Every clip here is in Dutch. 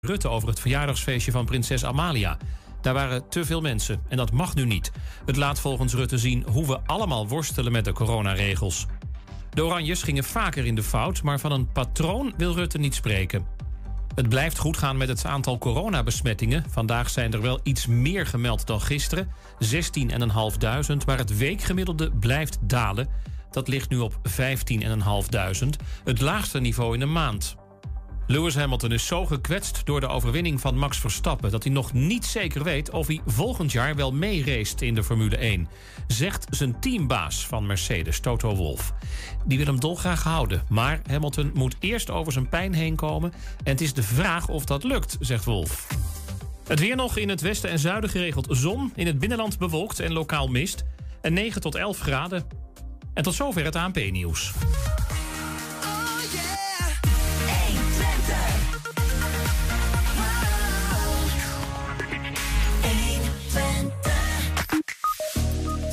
Rutte over het verjaardagsfeestje van prinses Amalia. Daar waren te veel mensen en dat mag nu niet. Het laat volgens Rutte zien hoe we allemaal worstelen met de coronaregels. De Oranjes gingen vaker in de fout, maar van een patroon wil Rutte niet spreken. Het blijft goed gaan met het aantal coronabesmettingen. Vandaag zijn er wel iets meer gemeld dan gisteren. 16.500, maar het weekgemiddelde blijft dalen. Dat ligt nu op 15.500, het laagste niveau in een maand. Lewis Hamilton is zo gekwetst door de overwinning van Max Verstappen... dat hij nog niet zeker weet of hij volgend jaar wel meereest in de Formule 1. Zegt zijn teambaas van Mercedes, Toto Wolff. Die wil hem dolgraag houden. Maar Hamilton moet eerst over zijn pijn heen komen... en het is de vraag of dat lukt, zegt Wolff. Het weer nog in het westen en zuiden geregeld zon. In het binnenland bewolkt en lokaal mist. En 9 tot 11 graden. En tot zover het ANP-nieuws.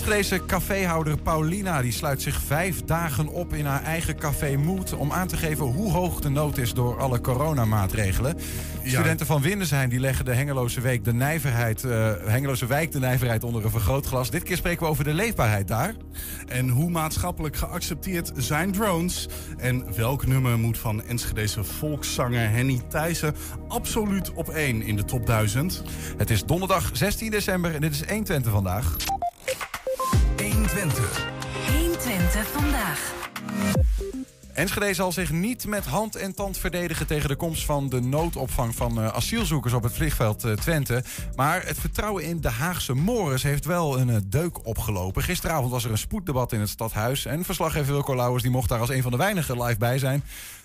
Deze caféhouder Paulina die sluit zich vijf dagen op in haar eigen café Moed... om aan te geven hoe hoog de nood is door alle coronamaatregelen. Studenten van Windesheim die leggen de Hengeloze, week de nijverheid, uh, Hengeloze wijk de nijverheid onder een vergrootglas. Dit keer spreken we over de leefbaarheid daar. En hoe maatschappelijk geaccepteerd zijn drones? En welk nummer moet van Enschedese volkszanger Henny Thijssen absoluut op één in de top 1000? Het is donderdag 16 december en dit is 120 vandaag. 120. 120 vandaag. Enschede zal zich niet met hand en tand verdedigen tegen de komst van de noodopvang van uh, asielzoekers op het vliegveld uh, Twente. Maar het vertrouwen in de Haagse Morris heeft wel een uh, deuk opgelopen. Gisteravond was er een spoeddebat in het stadhuis. En verslaggever Wilco Lauwers die mocht daar als een van de weinigen live bij zijn.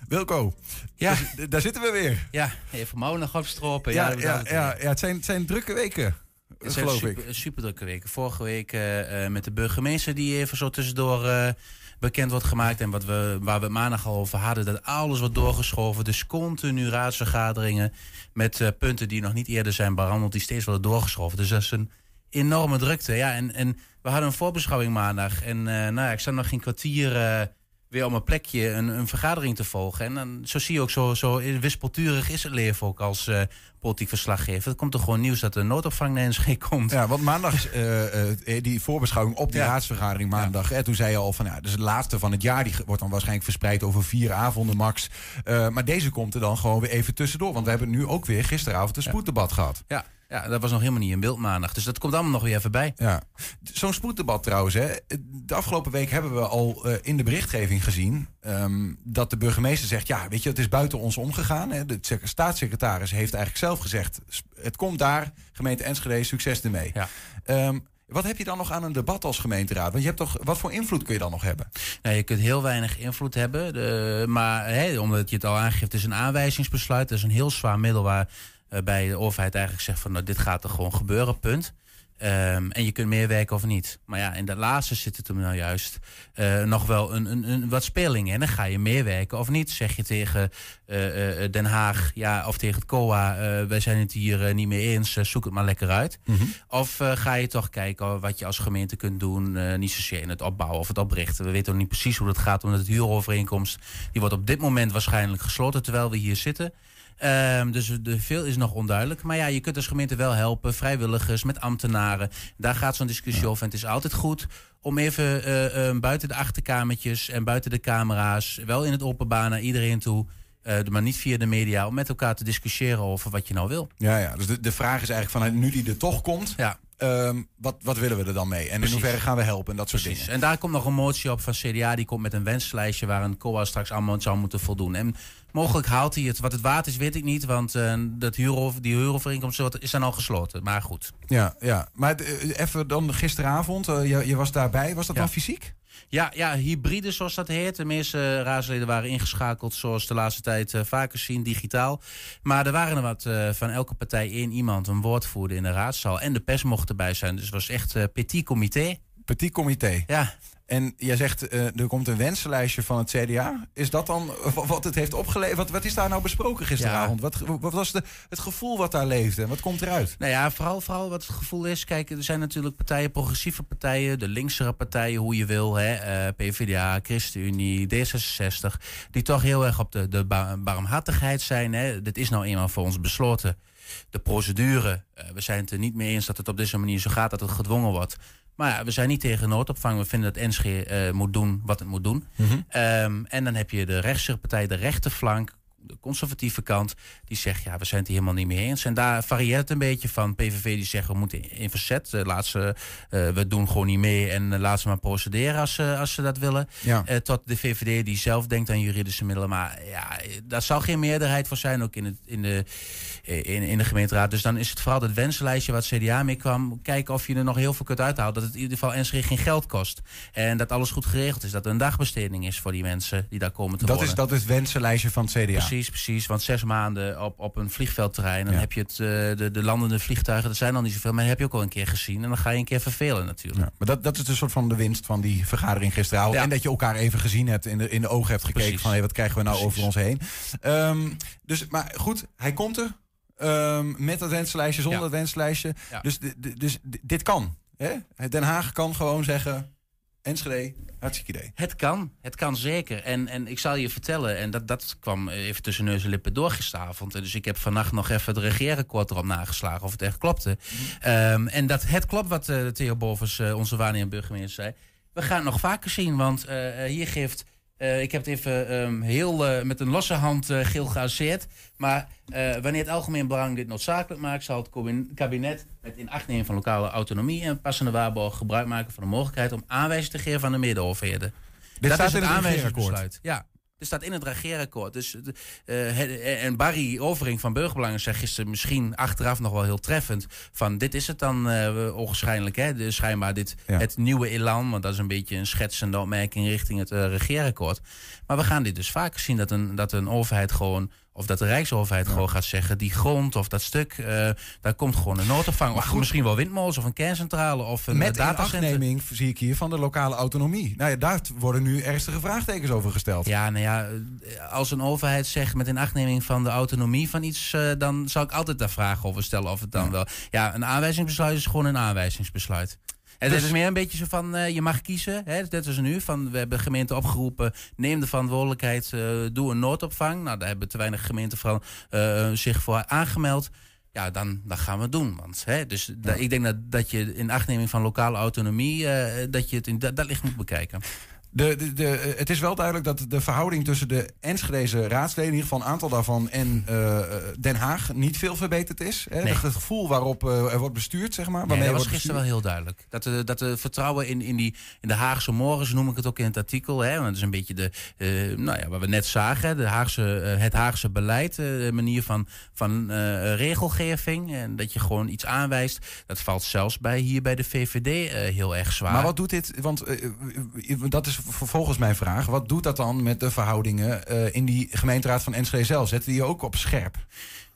Wilco, ja. daar, daar zitten we weer. Ja, even mouw nog opstropen. Ja, ja, ja, ja, ja, het, zijn, het zijn drukke weken. Het geloof super, ik. super drukke weken. Vorige week uh, met de burgemeester die even zo tussendoor uh, bekend wordt gemaakt. En wat we, waar we maandag al over hadden, dat alles wordt doorgeschoven. Dus continu raadsvergaderingen met uh, punten die nog niet eerder zijn behandeld, die steeds worden doorgeschoven. Dus dat is een enorme drukte. Ja, en, en we hadden een voorbeschouwing maandag. En nou ja, ik sta nog geen kwartier weer om een plekje een, een, vergadering te volgen. En dan, zo zie je ook, zo, zo wispelturig is het leven ook als uh, politiek verslaggever. Er komt er gewoon nieuws dat de noodopvang naar NSG komt. Ja, want maandag, uh, uh, die voorbeschouwing op die ja. raadsvergadering maandag. Ja. Hè, toen zei je al van, ja, dus het laatste van het jaar. Die wordt dan waarschijnlijk verspreid over vier avonden max. maar deze komt er dan gewoon weer even tussendoor. Want we hebben nu ook weer gisteravond een spoeddebat gehad. Ja. Ja, dat was nog helemaal niet in beeld maandag. Dus dat komt allemaal nog weer even bij. Ja. Zo'n spoeddebat trouwens. Hè. De afgelopen week hebben we al uh, in de berichtgeving gezien... Um, dat de burgemeester zegt... ja, weet je, het is buiten ons omgegaan. Hè. De staatssecretaris heeft eigenlijk zelf gezegd... het komt daar, gemeente Enschede, succes ermee. Ja. Um, wat heb je dan nog aan een debat als gemeenteraad? Want je hebt toch, wat voor invloed kun je dan nog hebben? Nou, je kunt heel weinig invloed hebben. De, maar omdat je het al aangeeft, het is een aanwijzingsbesluit. Dat is een heel zwaar middel waar bij de overheid eigenlijk zegt van nou, dit gaat er gewoon gebeuren, punt. Um, en je kunt meer werken of niet. Maar ja, in dat laatste zit het hem nou juist uh, nog wel een, een, een, wat speling. En dan ga je meer werken of niet. Zeg je tegen uh, uh, Den Haag ja, of tegen het COA... wij zijn het hier niet mee eens, zoek het maar lekker uit. Mhm. Mm -hmm. Of ga je toch kijken wat je als gemeente kunt doen... niet zozeer in het opbouwen of het oprichten. We weten nog niet precies hoe dat gaat, omdat het huurovereenkomst... die wordt op dit moment waarschijnlijk gesloten terwijl we hier zitten... Um, dus de veel is nog onduidelijk. Maar ja, je kunt als gemeente wel helpen. Vrijwilligers, met ambtenaren. Daar gaat zo'n discussie over. En het is altijd goed om even uh, uh, buiten de achterkamertjes en buiten de camera's... wel in het openbaar naar iedereen toe... Uh, maar niet via de media, om met elkaar te discussiëren over wat je nou wil. Ja, ja. dus de, de vraag is eigenlijk van nu die er toch komt... Ja. Um, wat, wat willen we er dan mee? En Precies. in hoeverre gaan we helpen en dat soort Precies. dingen. En daar komt nog een motie op van CDA. Die komt met een wenslijstje waar een COA straks allemaal zou moeten voldoen. En mogelijk haalt hij het. Wat het waard is, weet ik niet. Want uh, dat huurover, die huurovereenkomst is dan al gesloten. Maar goed. Ja, ja. maar uh, even dan gisteravond. Uh, je, je, was daarbij. Was dat ja. dan fysiek? Ja, ja, hybride zoals dat heet. De meeste raadsleden waren ingeschakeld zoals de laatste tijd uh, vaker zien, digitaal. Maar er waren er wat uh, van elke partij één iemand, een woordvoerder in de raadzaal. En de pers mocht erbij zijn. Dus het was echt petit comité. Petit comité. Ja. En jij zegt, uh, er komt een wensenlijstje van het CDA. Is dat dan wat het heeft opgeleverd? Wat, wat is daar nou besproken gisteravond? Wat, wat, was de, het gevoel wat daar leefde? Wat komt eruit? Nou ja, vooral, vooral wat het gevoel is. Kijk, er zijn natuurlijk partijen, progressieve partijen, de linksere partijen, hoe je wil. Hè, uh, PvdA, ChristenUnie, D66. Die toch heel erg op de, de barmhartigheid zijn. Hè. Dit is nou eenmaal voor ons besloten. De procedure. Uh, we zijn het er niet mee eens dat het op deze manier zo gaat, dat het gedwongen wordt. Maar ja, we zijn niet tegen noodopvang. We vinden dat Enschede uh, moet doen wat het moet doen. Mm um, en dan heb je de rechtse partij, de rechterflank de conservatieve kant, die zegt ja, we zijn het hier helemaal niet mee eens. En daar varieert het een beetje van. PVV die zeggen we moeten in verzet. Uh, laat ze, uh, we doen gewoon niet mee en uh, laat ze maar procederen als, ze als ze dat willen. Ja. tot de VVD die zelf denkt aan juridische middelen. Maar ja, daar zal geen meerderheid voor zijn, ook in, het, in, de, in, in de gemeenteraad. Dus dan is het vooral het wenslijstje wat CDA mee kwam. Kijken of je er nog heel veel kunt uithalen. Dat het in ieder geval Enschede geen geld kost. En dat alles goed geregeld is. Dat er een dagbesteding is voor die mensen die daar komen te dat wonen. Is, dat is het wensenlijstje van het CDA? Precies, precies. Want zes maanden op, op een vliegveldterrein... dan heb je het, uh, de, de landende vliegtuigen, dat zijn al niet zoveel... maar heb je ook al een keer gezien en dan ga je een keer vervelen natuurlijk. Ja, maar dat, dat is een soort van de winst van die vergadering gisteravond. Ja. En dat je elkaar even gezien hebt, in de, in de ogen hebt gekeken... Precies. van hey, wat krijgen we nou precies. over ons heen. Um, dus, maar goed, hij komt er. Um, met dat wenslijstje, zonder dat wenslijstje. Dus, dus dit kan. Hè? Den Haag kan gewoon zeggen... Enschede, hartstikke idee. Het kan, het kan zeker. En, en ik zal je vertellen, en dat, dat kwam even tussen neus en lippen door gisteravond. Dus ik heb vannacht nog even het regeerakkoord erop nageslagen of het echt klopte. Um, en dat het klopt wat uh, Theo Bovers, uh, onze waarnemend burgemeester, zei. We gaan het nog vaker zien, want uh, hier geeft uh, ik heb het even um, heel uh, met een losse hand uh, geel geazeerd. Maar wanneer het algemeen belang dit noodzakelijk maakt, zal het kabinet met in acht nemen van lokale autonomie en passende waarborg gebruik maken van de mogelijkheid om aanwijzing te geven aan de medeoverheden. Dit dat staat is het, het aanwijzingsbesluit. Ja. Er staat in het regeerakkoord. Dus, uh, en Barry Overing van Burgerbelangen zegt gisteren misschien achteraf nog wel heel treffend. Van dit is het dan uh, onwaarschijnlijk. Hè? De, schijnbaar dit, ja. het nieuwe elan. Want dat is een beetje een schetsende opmerking richting het uh, regeerakkoord. Maar we gaan dit dus vaker zien dat een, dat een overheid gewoon of dat de Rijksoverheid ja. gewoon gaat zeggen, die grond of dat stuk, uh, daar komt gewoon een noodopvang. Of goed, misschien wel windmolens of een kerncentrale of een Met datacentrum. zie ik hier van de lokale autonomie. Nou ja, daar worden nu ernstige vraagtekens over gesteld. Ja, nou ja, als een overheid zegt met inachtneming van de autonomie van iets, uh, dan zou ik altijd daar vragen over stellen of het dan ja. wel. Ja, een aanwijzingsbesluit is gewoon een aanwijzingsbesluit. Het dus, is meer een beetje zo van, uh, je mag kiezen. Hè, net als nu. Van, we hebben gemeenten opgeroepen, neem de verantwoordelijkheid, uh, doe een noodopvang. Nou, daar hebben te weinig gemeenten van, uh, zich voor aangemeld. Ja, dan, dan gaan we het doen. Want, hè, dus ja. da, ik denk dat, dat je in achtneming van lokale autonomie, dat je het in dat, dat licht moet bekijken. De, de, de, het is wel duidelijk dat de verhouding tussen de Enschedeze raadsleden, in ieder geval een aantal daarvan, en uh, Den Haag niet veel verbeterd is. Hè? Nee. Het gevoel waarop uh, er wordt bestuurd, zeg maar. Nee, dat was gisteren wel heel duidelijk. Dat de, dat de vertrouwen in, in, die, in de Haagse morgens, noem ik het ook in het artikel. Hè? Want dat is een beetje de, uh, nou ja, wat we net zagen, de Haagse, het Haagse beleid, de manier van, van regelgeving. En dat je gewoon iets aanwijst. Dat valt zelfs bij hier bij de VVD heel erg zwaar. Maar wat doet dit? Want dat is vervolgens mijn vraag. Wat doet dat dan met de verhoudingen uh, in die gemeenteraad van Enschede zelf? Zetten die ook op scherp?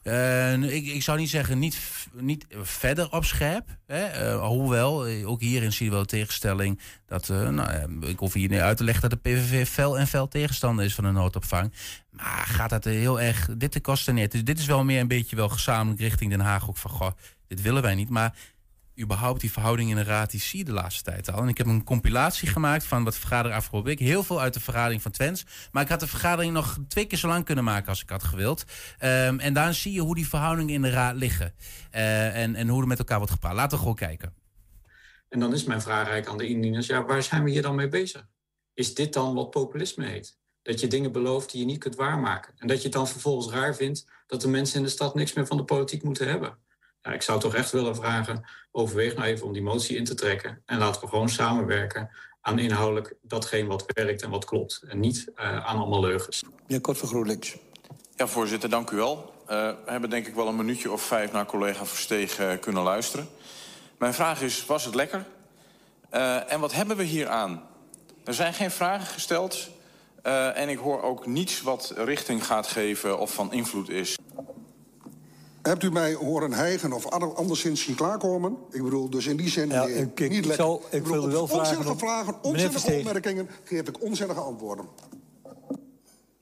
Uh, ik, ik, zou niet zeggen niet, niet verder op scherp. Hè? Uh, hoewel, ook hierin zie je wel tegenstelling. Dat, nou, ik hoef hier niet uit te leggen dat de PVV fel en fel tegenstander is van de noodopvang. Maar gaat dat heel erg dit te kosten neer? Dus dit is wel meer een beetje wel gezamenlijk richting Den Haag. Ook van, goh, dit willen wij niet. Maar überhaupt die verhouding in de raad, die zie je de laatste tijd al. En ik heb een compilatie gemaakt van wat vergadering afgelopen week. Heel veel uit de vergadering van Twens. Maar ik had de vergadering nog twee keer zo lang kunnen maken als ik had gewild. Um, en daar zie je hoe die verhoudingen in de raad liggen. Uh, en, en hoe er met elkaar wordt gepraat. Laten we gewoon kijken. En dan is mijn vraag eigenlijk aan de indieners. Ja, waar zijn we hier dan mee bezig? Is dit dan wat populisme heet? Dat je dingen belooft die je niet kunt waarmaken. En dat je het dan vervolgens raar vindt dat de mensen in de stad niks meer van de politiek moeten hebben. Ja, ik zou toch echt willen vragen, overweeg nou even om die motie in te trekken. En laten we gewoon samenwerken aan inhoudelijk datgene wat werkt en wat klopt. En niet uh, aan allemaal leugens. Meneer Kort van GroenLinks. Ja, voorzitter, dank u wel. Uh, we hebben denk ik wel een minuutje of vijf naar collega Versteeg uh, kunnen luisteren. Mijn vraag is, was het lekker? Uh, en wat hebben we hier aan? Er zijn geen vragen gesteld. Uh, en ik hoor ook niets wat richting gaat geven of van invloed is. Hebt u mij horen hijgen of ander- anderszins zien klaarkomen? Ik bedoel, dus in die zin Ja, ik- ik niet lekker. zou- ik bedoel, wel vragen Onzinnige vragen, onzinnige opmerkingen geef ik onzinnige antwoorden.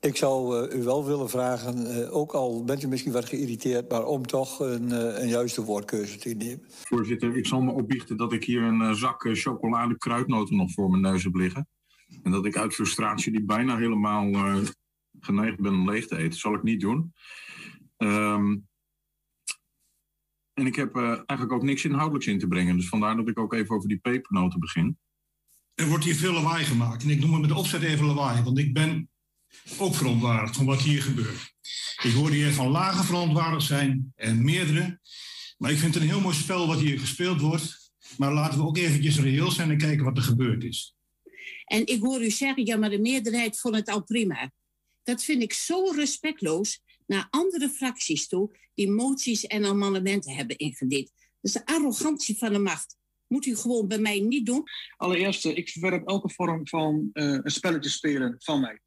Ik zou eh, u wel willen vragen, eh, ook al bent u misschien wat geïrriteerd... maar om toch een, eh, een juiste woordkeuze te nemen. Voorzitter, ik zal me opbiechten dat ik hier een zak chocolade kruidnoten nog voor mijn neus heb liggen. En dat ik uit frustratie die bijna helemaal eh, geneigd ben om leeg te eten. zal ik niet doen. Ehm, en ik heb eh, eigenlijk ook niks inhoudelijks in te brengen. Dus vandaar dat ik ook even over die pepernoten begin. Er wordt hier veel lawaai gemaakt. En ik noem het met de opzet even lawaai, want ik ben ook verontwaardigd van wat hier gebeurt. Ik hoorde hier van lage verontwaardigd zijn en meerdere. Maar ik vind het een heel mooi spel wat hier gespeeld wordt. Maar laten we ook eventjes reëel zijn en kijken wat er gebeurd is. En ik hoor u zeggen, ja, maar de meerderheid vond het al prima. Dat vind ik zo respectloos naar andere fracties toe die moties en amendementen hebben ingediend. Dat is de arrogantie van de macht. Moet u gewoon bij mij niet doen. Allereerst, ik verwerp elke vorm van eh, een spelletje spelen van mij.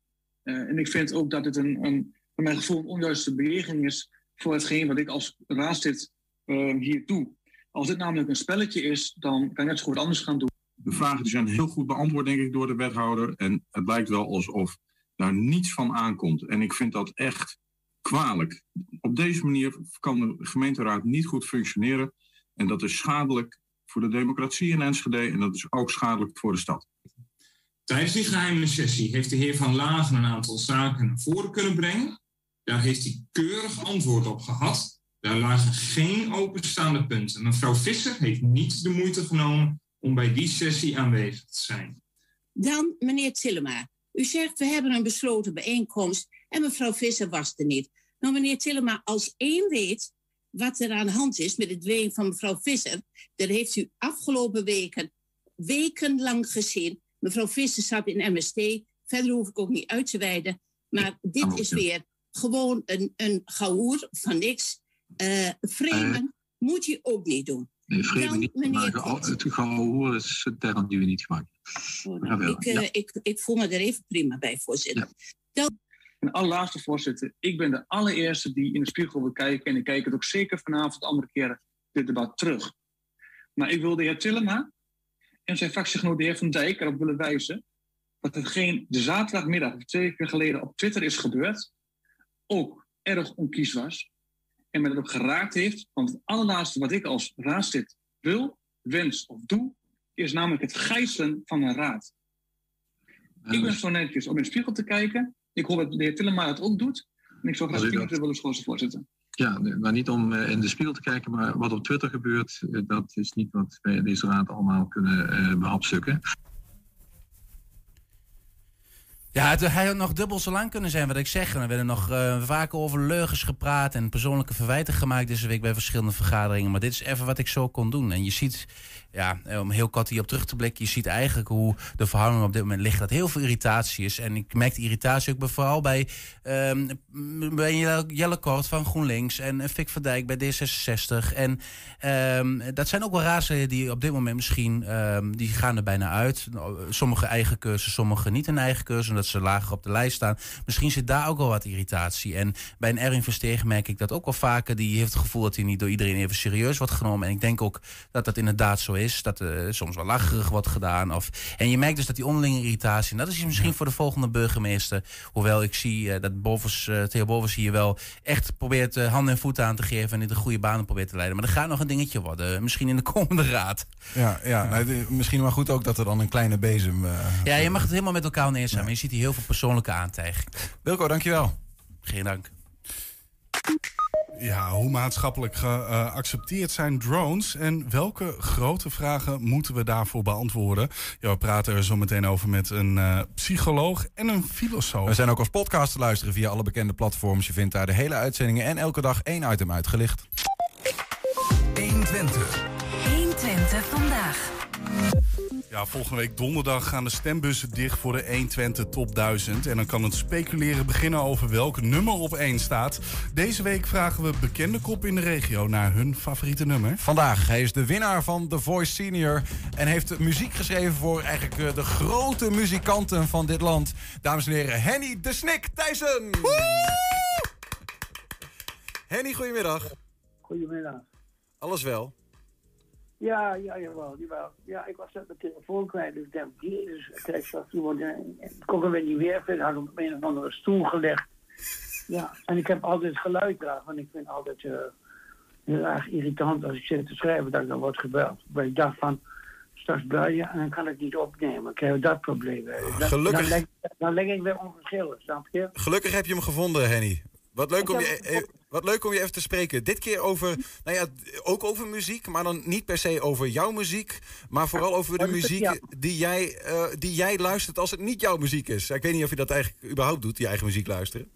Eh, en ik vind ook dat het een, een, voor mijn gevoel een onjuiste beweging is voor hetgeen wat ik als raadslid eh, hier doe. Als dit namelijk een spelletje is, dan kan ik net zo goed anders gaan doen. De vragen die zijn heel goed beantwoord, denk ik, door de wethouder. En het lijkt wel alsof daar niets van aankomt. En ik vind dat echt kwalijk. Op deze manier kan de gemeenteraad niet goed functioneren. En dat is schadelijk voor de democratie in Enschede. En dat is ook schadelijk voor de stad. Tijdens die geheime sessie heeft de heer Van Lagen een aantal zaken naar voren kunnen brengen. Daar heeft hij keurig antwoord op gehad. Daar lagen geen openstaande punten. Mevrouw Visser heeft niet de moeite genomen om bij die sessie aanwezig te zijn. Dan, meneer Tillema, u zegt we hebben een besloten bijeenkomst en mevrouw Visser was er niet. Nou, meneer Tillema, als één weet wat er aan de hand is met het ween van mevrouw Visser, dat heeft u afgelopen weken wekenlang gezien. Mevrouw Visser zat in MST, verder hoef ik ook niet uit te wijden. Maar dit is weer gewoon een, een gehoer van niks. Eh vreemden moet je ook niet doen. Nee, vreemde Dan, niet, het gehoor is een term die we niet gebruiken. Oh, nou, ik, eh, ja. ik, ik voel me er even prima bij, voorzitter. En allerlaatste voorzitter, ik ben de allereerste die in de spiegel wil kijken. En ik kijk het ook zeker vanavond andere keren dit debat terug. Maar ik wil de heer Tillema en zijn fractiegenoot de heer Van Dijk erop willen wijzen dat hetgeen de zaterdagmiddag of twee weken geleden op Twitter is gebeurd, ook erg onkies was. En me dat ook geraakt heeft. Want het allerlaatste wat ik als raadslid wil, wens of doe, is namelijk het gijzelen van een raad. Ik ben zo netjes om in de spiegel te kijken. Ik hoop dat de heer Tillema het ook doet. En ik zou graag vinger dat- willen schorsen, voorzitter. Ja, maar niet om eh, in de spiegel te kijken, maar wat op Twitter gebeurt, eh, dat is niet wat wij in deze raad allemaal kunnen eh behapstukken. Ja, het, hij had nog dubbel zo lang kunnen zijn wat ik zeg. Er werden nog eh, vaker over leugens gepraat en persoonlijke verwijten gemaakt deze week bij verschillende vergaderingen. Maar dit is even wat ik zo kon doen. En je ziet, ja, eh, om heel kort hierop terug te blikken, je ziet eigenlijk hoe de verhouding op dit moment ligt. Dat heel veel irritatie is. En ik merk die irritatie ook vooral bij, ehm bij Jelle- Kort van GroenLinks en eh, Fik van Dijk bij D66. En ehm, dat zijn ook wel raadsleden die op dit moment misschien, ehm, die gaan er bijna uit. Sommige eigen keuze, sommige niet een eigen keuze, omdat ze lager op de lijst staan. Misschien zit daar ook wel wat irritatie. En bij een Erwin Verstegen merk ik dat ook wel vaker. Die heeft het gevoel dat hij niet door iedereen even serieus wordt genomen. En ik denk ook dat dat inderdaad zo is. Dat er soms wel lacherig wordt gedaan. Of, en je merkt dus dat die onderlinge irritatie, en dat is misschien voor de volgende burgemeester. Hoewel ik zie eh, dat Bovers, eh Theo Bovers hier wel echt probeert eh, handen en voeten aan te geven. En in de goede banen probeert te leiden. Maar er gaat nog een dingetje worden. Misschien in de komende raad. Ja, ja, nou, misschien maar goed ook dat er dan een kleine bezem... eh, Ja, je mag het helemaal met elkaar neer zijn. Maar je ziet hier heel veel persoonlijke aantijging. Wilco, dankjewel. Geen dank. Ja, hoe maatschappelijk geaccepteerd zijn drones en welke grote vragen moeten we daarvoor beantwoorden? Ja, we praten er zo meteen over met een eh, psycholoog en een filosoof. We zijn ook als podcast te luisteren via alle bekende platforms. Je vindt daar de hele uitzendingen en elke dag één item uitgelicht. 120. 120 vandaag. Ja, volgende week donderdag gaan de stembussen dicht voor de 120 Top 1000. En dan kan het speculeren beginnen over welk nummer op 1 staat. Deze week vragen we bekende kop in de regio naar hun favoriete nummer. Vandaag, hij is de winnaar van The Voice Senior en heeft muziek geschreven voor eigenlijk eh, de grote muzikanten van dit land. Dames en heren, Henny de Snik Thijssen. Henny, goedemiddag. Goedemiddag. Alles wel? Ja, ja, jawel, jawel. Ja, ik was net mijn telefoon kwijt, dus ik denk, jezus, kijk, dat toen ik kon hem weer niet weer vinden, had hem op een of andere stoel gelegd. Ja, en ik heb altijd geluid eraan, want ik vind altijd eh, heel erg irritant als ik zit te schrijven dat ik dan word gebeld. Maar ik dacht van, straks bel je en dan kan ik niet opnemen. Ik heb dat probleem. Dan- Gelukkig. Dan, leg, dan leg ik weer onverschillig, snap je? Gelukkig heb je hem gevonden, Henny. Wat leuk, om je, hem eh, wat leuk om je even te spreken. Dit keer over, nou ja, ook over muziek, maar dan niet per se over jouw muziek, maar vooral over de dat muziek die jij, eh, die jij luistert als het niet jouw muziek is. Ik weet niet of je dat eigenlijk überhaupt doet, je eigen muziek luisteren.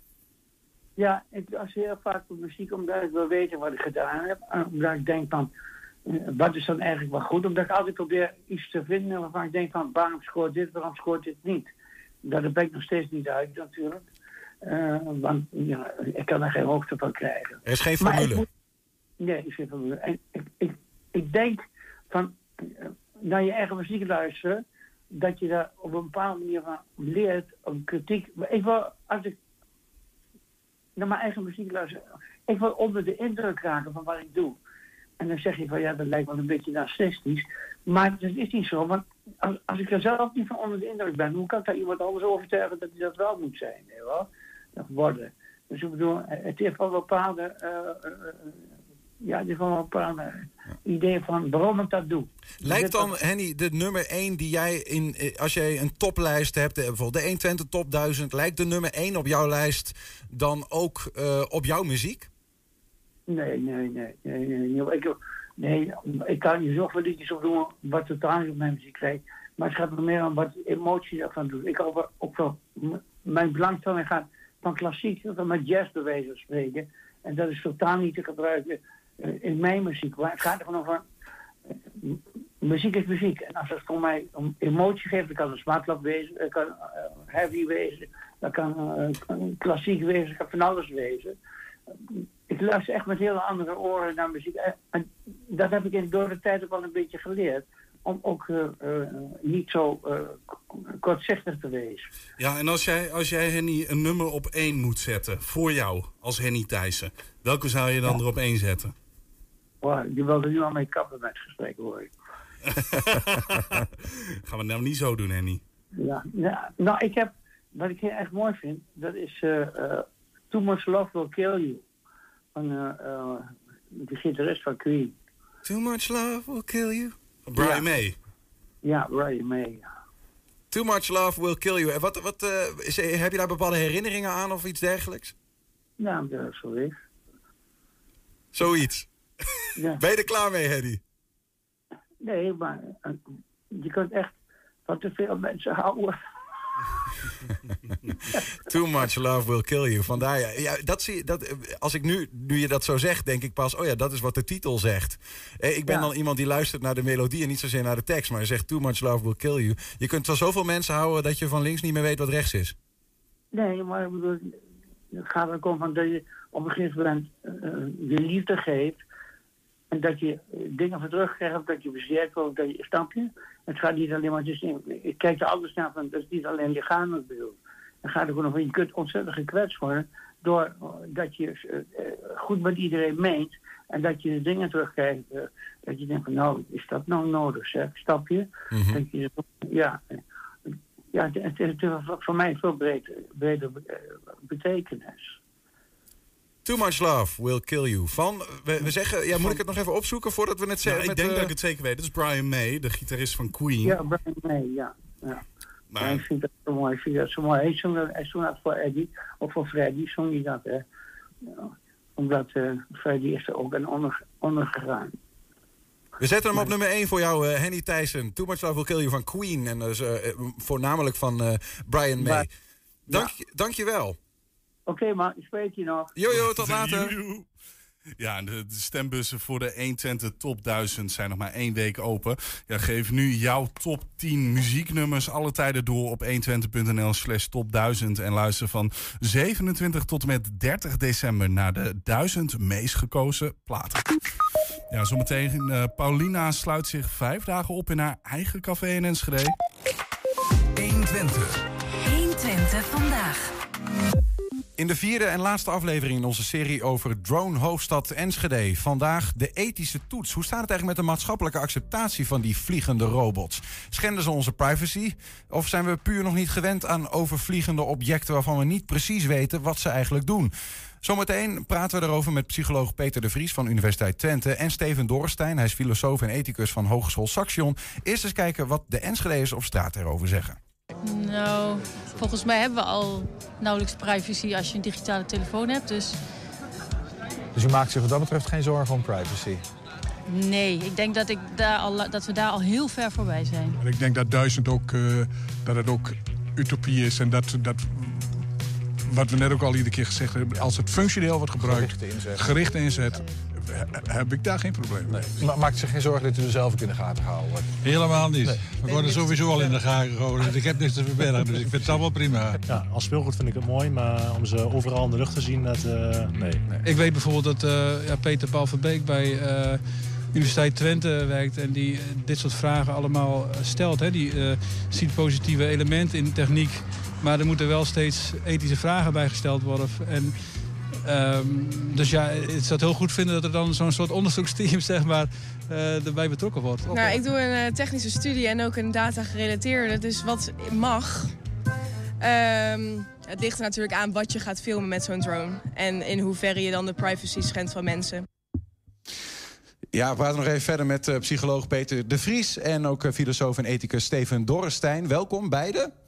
Ja, ik luister heel vaak op muziek omdat ik wil weten wat ik gedaan heb. En Omdat ik denk van, eh, wat is dan eigenlijk wel goed? Omdat ik altijd probeer iets te vinden waarvan ik denk van, waarom scoort dit, waarom scoort dit niet? Daar ben ik nog steeds niet uit natuurlijk. Eh, want ja, ik kan er geen hoogte van krijgen. Er is geen formule. moet- nee, er is geen formule. En ik, ik, ik denk van, eh, naar je eigen muziek luisteren, dat je daar op een bepaalde manier van leert, om kritiek. Maar Ik wil, als ik naar mijn eigen muziek luister, ik wil onder de indruk raken van wat ik doe. En dan zeg je van ja, dat lijkt wel een beetje narcistisch. Maar dat is niet zo, want als, als ik er zelf niet van onder de indruk ben, hoe kan ik daar iemand anders overtuigen dat hij dat wel moet zijn? Weet je wel? Worden. Dus ik bedoel, het heeft wel bepaalde, eh, eh, ja, het heeft wel bepaalde idee van waarom ik dat doe. Lijkt Dus dan, Henny, de nummer 1 die jij in, eh, als jij een toplijst hebt, bijvoorbeeld de 120 Top 1000, lijkt de nummer 1 op jouw lijst dan ook op jouw muziek? Nee, nee, nee. nee, nee. Ik, nee, ik kan je zoveel liedjes opdoen wat totaal niet op mijn muziek lijkt. Maar het gaat er meer om wat emotie ervan doet. Ik over, ook wel, mijn belangstelling gaat van klassiek tot en met jazz spreken. En dat is totaal niet te gebruiken eh, in mijn muziek. Maar het gaat er gewoon over... eh, muziek is muziek. En als het voor mij emotie geeft, dan kan het smartlap wezen, het kan eh, heavy wezen, dat kan eh, klassiek wezen, dat kan van alles wezen ik luister echt met hele andere oren naar muziek. En- dat heb ik in, door de tijd ook wel een beetje geleerd. Om ook eh, eh, niet zo eh, kortzichtig te wezen. Ja, en als jij, als jij Henny een nummer op één moet zetten voor jou als Henny Thijssen, welke zou je dan er op één zetten? Wow, je wilde nu al mee kappen met gesprek, hoor ik. Gaan we het nou niet zo doen, Henny? Ja, ja, nou, ik heb, wat ik heel erg mooi vind, dat is Too Much Love Will Kill You. Van eh, de gitarist van Queen. Too much love will kill you. Brian Ja. May. Ja, Brian May. Too much love will kill you. En wat, wat, eh, is, heb je daar bepaalde herinneringen aan of iets dergelijks? Ja, is. Zoiets. Ja. Ben je er klaar mee, Henny? Nee, maar eh, je kunt echt van te veel mensen houden. Too much love will kill you. Vandaar, ja. ja dat zie, je- dat, eh, als ik nu, nu je dat zo zegt, denk ik pas... oh ja, dat is wat de titel zegt. Eh, ik ben Ja. dan iemand die luistert naar de melodie... en niet zozeer naar de tekst, maar je zegt... too much love will kill you. Je kunt van zoveel mensen houden... dat je van links niet meer weet wat rechts is. Nee, maar ik bedoel, het gaat er om van dat je op een gegeven moment eh, je liefde geeft. En dat je eh, dingen voor terugkrijgt, dat je bezweerd wordt, dat je, snap je? Het gaat niet alleen maar, dus, ik kijk er anders naar, van, dat is niet alleen lichamelijk bedoeld. Het gaat er gewoon om, je kunt ontzettend gekwetst worden door eh, dat je eh, eh, goed met iedereen meent. En dat je dingen terugkrijgt, dat je denkt van nou, is dat nou nodig, zeg, snap je? Dat je, ja, ja, het, het heeft voor- mij veel breder, breder betekenis. Too much love will kill you. Van, we, we zeggen... Ja, moet ik het nog even opzoeken voordat we het Nou, zeggen? ik met, denk eh, dat ik het zeker weet. Dat is Brian May, de gitarist van Queen. Ja, Brian May, ja. ja. Ja, ik vind dat zo mooi. Ik vind dat zo mooi. Hij zong dat, hij zong dat voor Eddie, of voor Freddy, zong hij dat, hè. Ja, omdat eh, Freddy is er ook aan onder, ondergegaan. We zetten hem op nummer 1 voor jou, eh, Henny Thijssen. Too Much Love Will Kill You van Queen. En dus, eh, eh, voornamelijk van eh, Brian May. Maar- Dank, dank je wel. Oké, maar ik spreek je nog. Jojo, tot later. Ja, de, de stembussen voor de 120 Top 1000 zijn nog maar één week open. Ja, geef nu jouw top 10 muzieknummers alle tijden door op 120.nl slash top 1000. En luister van 27 tot en met 30 december naar de 1000 meest gekozen platen. Ja, zometeen eh, Paulina sluit zich vijf dagen op in haar eigen café in Enschede. 120. 120 vandaag. In de vierde en laatste aflevering in onze serie over drone-hoofdstad Enschede. Vandaag de ethische toets. Hoe staat het eigenlijk met de maatschappelijke acceptatie van die vliegende robots? Schenden ze onze privacy? Of zijn we puur nog niet gewend aan overvliegende objecten waarvan we niet precies weten wat ze eigenlijk doen? Zometeen praten we erover met psycholoog Peter de Vries van Universiteit Twente en Steven Dorstein. Hij is filosoof en ethicus van Hogeschool Saxion. Eerst eens kijken wat de Enschede'ers op straat erover zeggen. Nou, volgens mij hebben we al nauwelijks privacy als je een digitale telefoon hebt. Dus Dus u maakt zich wat dat betreft geen zorgen om privacy? nee, ik denk dat, ik daar al, dat we daar al heel ver voorbij zijn. Ik denk dat duizend ook, eh, dat het ook utopie is. En dat, dat, wat we net ook al iedere keer gezegd hebben... als het functioneel wordt gebruikt, Gerichte inzet. gerichte inzet... he- heb ik daar geen probleem mee. Ma maakt zich geen zorgen dat u er zelf ook in de gaten gehouden wordt? Helemaal niet. Nee. We worden sowieso al in de gaten gehouden. Dus ik heb niks te verbergen. Dus ik vind het allemaal prima. Ja, als speelgoed vind ik het mooi, maar om ze overal in de lucht te zien, dat, eh, nee. Ik weet bijvoorbeeld dat eh, ja, Peter Paul van Beek bij eh, Universiteit Twente werkt... en die dit soort vragen allemaal stelt. Hè. Die eh, ziet positieve elementen in techniek... maar er moeten wel steeds ethische vragen bij gesteld worden. En, ehm, dus ja, ik zou het heel goed vinden dat er dan zo'n soort onderzoeksteam zeg maar, eh, erbij betrokken wordt. Nou, ik doe een eh, technische studie en ook een data gerelateerde. Dus wat mag. Ehm, het ligt er natuurlijk aan wat je gaat filmen met zo'n drone. En in hoeverre je dan de privacy schendt van mensen. Ja, we praten nog even verder met eh, psycholoog Peter de Vries en ook filosoof en ethicus Steven Dorrestein. Welkom beiden.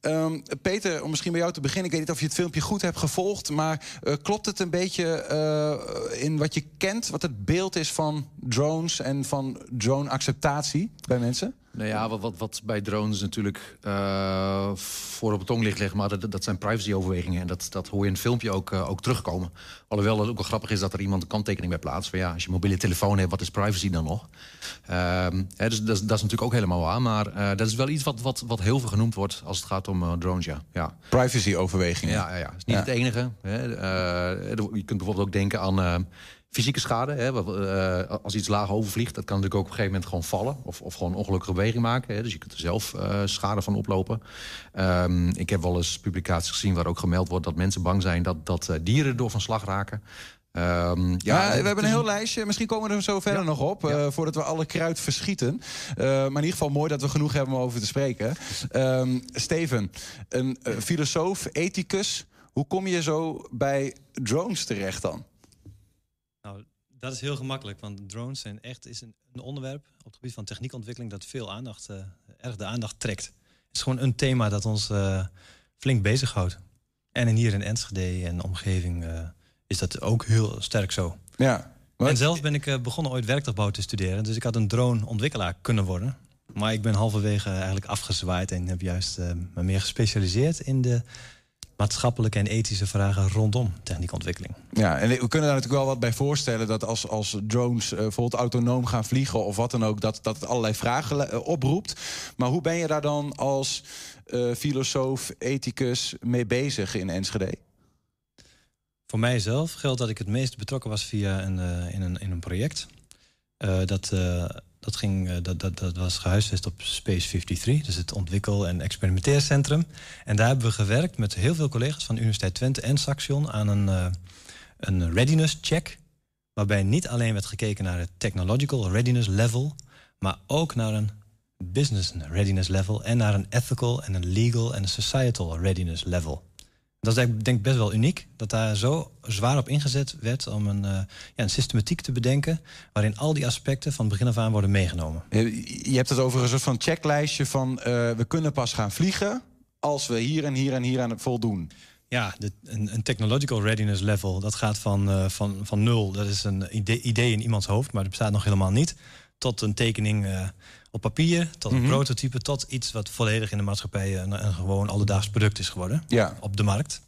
Ehm, Peter, om misschien bij jou te beginnen. Ik weet niet of je het filmpje goed hebt gevolgd, maar eh, klopt het een beetje eh, in wat je kent, wat het beeld is van drones en van drone-acceptatie bij mensen? Nou ja, wat, wat, wat bij drones natuurlijk eh, voor op de tong ligt, maar dat, dat zijn privacyoverwegingen. En dat, dat hoor je in het filmpje ook, ook terugkomen. Alhoewel het ook wel grappig is dat er iemand een kanttekening bij plaatst. Van ja, als je mobiele telefoon hebt, wat is privacy dan nog? Ehm, hè, dus, dat, is- dat is natuurlijk ook helemaal waar. Maar dat is wel iets wat, wat, wat heel veel genoemd wordt als het gaat om eh, drones, ja. ja. Privacy-overwegingen. Ja, ja, ja. is niet het enige. Hè. Eh, je kunt bijvoorbeeld ook denken aan eh, fysieke schade. Hè. Als iets laag overvliegt, dat kan natuurlijk ook op een gegeven moment gewoon vallen. Of, of gewoon ongelukkige beweging maken. Hè. Dus je kunt er zelf schade van oplopen. Ehm, ik heb wel eens publicaties gezien waar ook gemeld wordt... dat mensen bang zijn dat, dat dieren door van slag raken. Ehm, Ja, ja, we hebben een heel lijstje. Misschien komen we er zo verder nog op. eh, voordat we alle kruid verschieten. Eh, maar in ieder geval mooi dat we genoeg hebben om over te spreken. Ehm, Steven, een eh, filosoof, ethicus. Hoe kom je zo bij drones terecht dan? Nou, dat is heel gemakkelijk, want drones zijn echt is een, een onderwerp op het gebied van techniekontwikkeling dat veel aandacht, eh, erg de aandacht trekt. Het is gewoon een thema dat ons eh, flink bezighoudt. En in hier in Enschede en omgeving eh, is dat ook heel sterk zo. Ja. En zelf ben ik eh, begonnen ooit werktuigbouw te studeren, dus ik had een drone-ontwikkelaar kunnen worden. Maar ik ben halverwege eigenlijk afgezwaaid en heb juist eh, me meer gespecialiseerd in de maatschappelijke en ethische vragen rondom techniekontwikkeling. Ja, en we kunnen daar natuurlijk wel wat bij voorstellen dat als, als drones eh, bijvoorbeeld autonoom gaan vliegen of wat dan ook, dat, dat het allerlei vragen oproept. Maar hoe ben je daar dan als filosoof, ethicus mee bezig in Enschede? Voor mijzelf geldt dat ik het meest betrokken was via een, eh, in, een, in een project. Eh, dat, eh, dat, ging, dat, dat, dat was gehuisvest op Space 53, dus het ontwikkel- en experimenteercentrum. En daar hebben we gewerkt met heel veel collega's van de Universiteit Twente en Saxion aan een, een readiness check. Waarbij niet alleen werd gekeken naar het technological readiness level, maar ook naar een business readiness level en naar een ethical en een legal en een societal readiness level. Dat is denk ik best wel uniek, dat daar zo zwaar op ingezet werd om een, eh, ja, een systematiek te bedenken waarin al die aspecten van begin af aan worden meegenomen. Je hebt het over een soort van checklijstje van eh, we kunnen pas gaan vliegen als we hier en hier en hier aan het voldoen. Ja, de, een, een technological readiness level, dat gaat van, eh, van, van nul, dat is een idee, idee in iemands hoofd, maar dat bestaat nog helemaal niet, tot een tekening op papier, tot een Mhm. prototype, tot iets wat volledig in de maatschappij een, een gewoon alledaags product is geworden Ja. op de markt.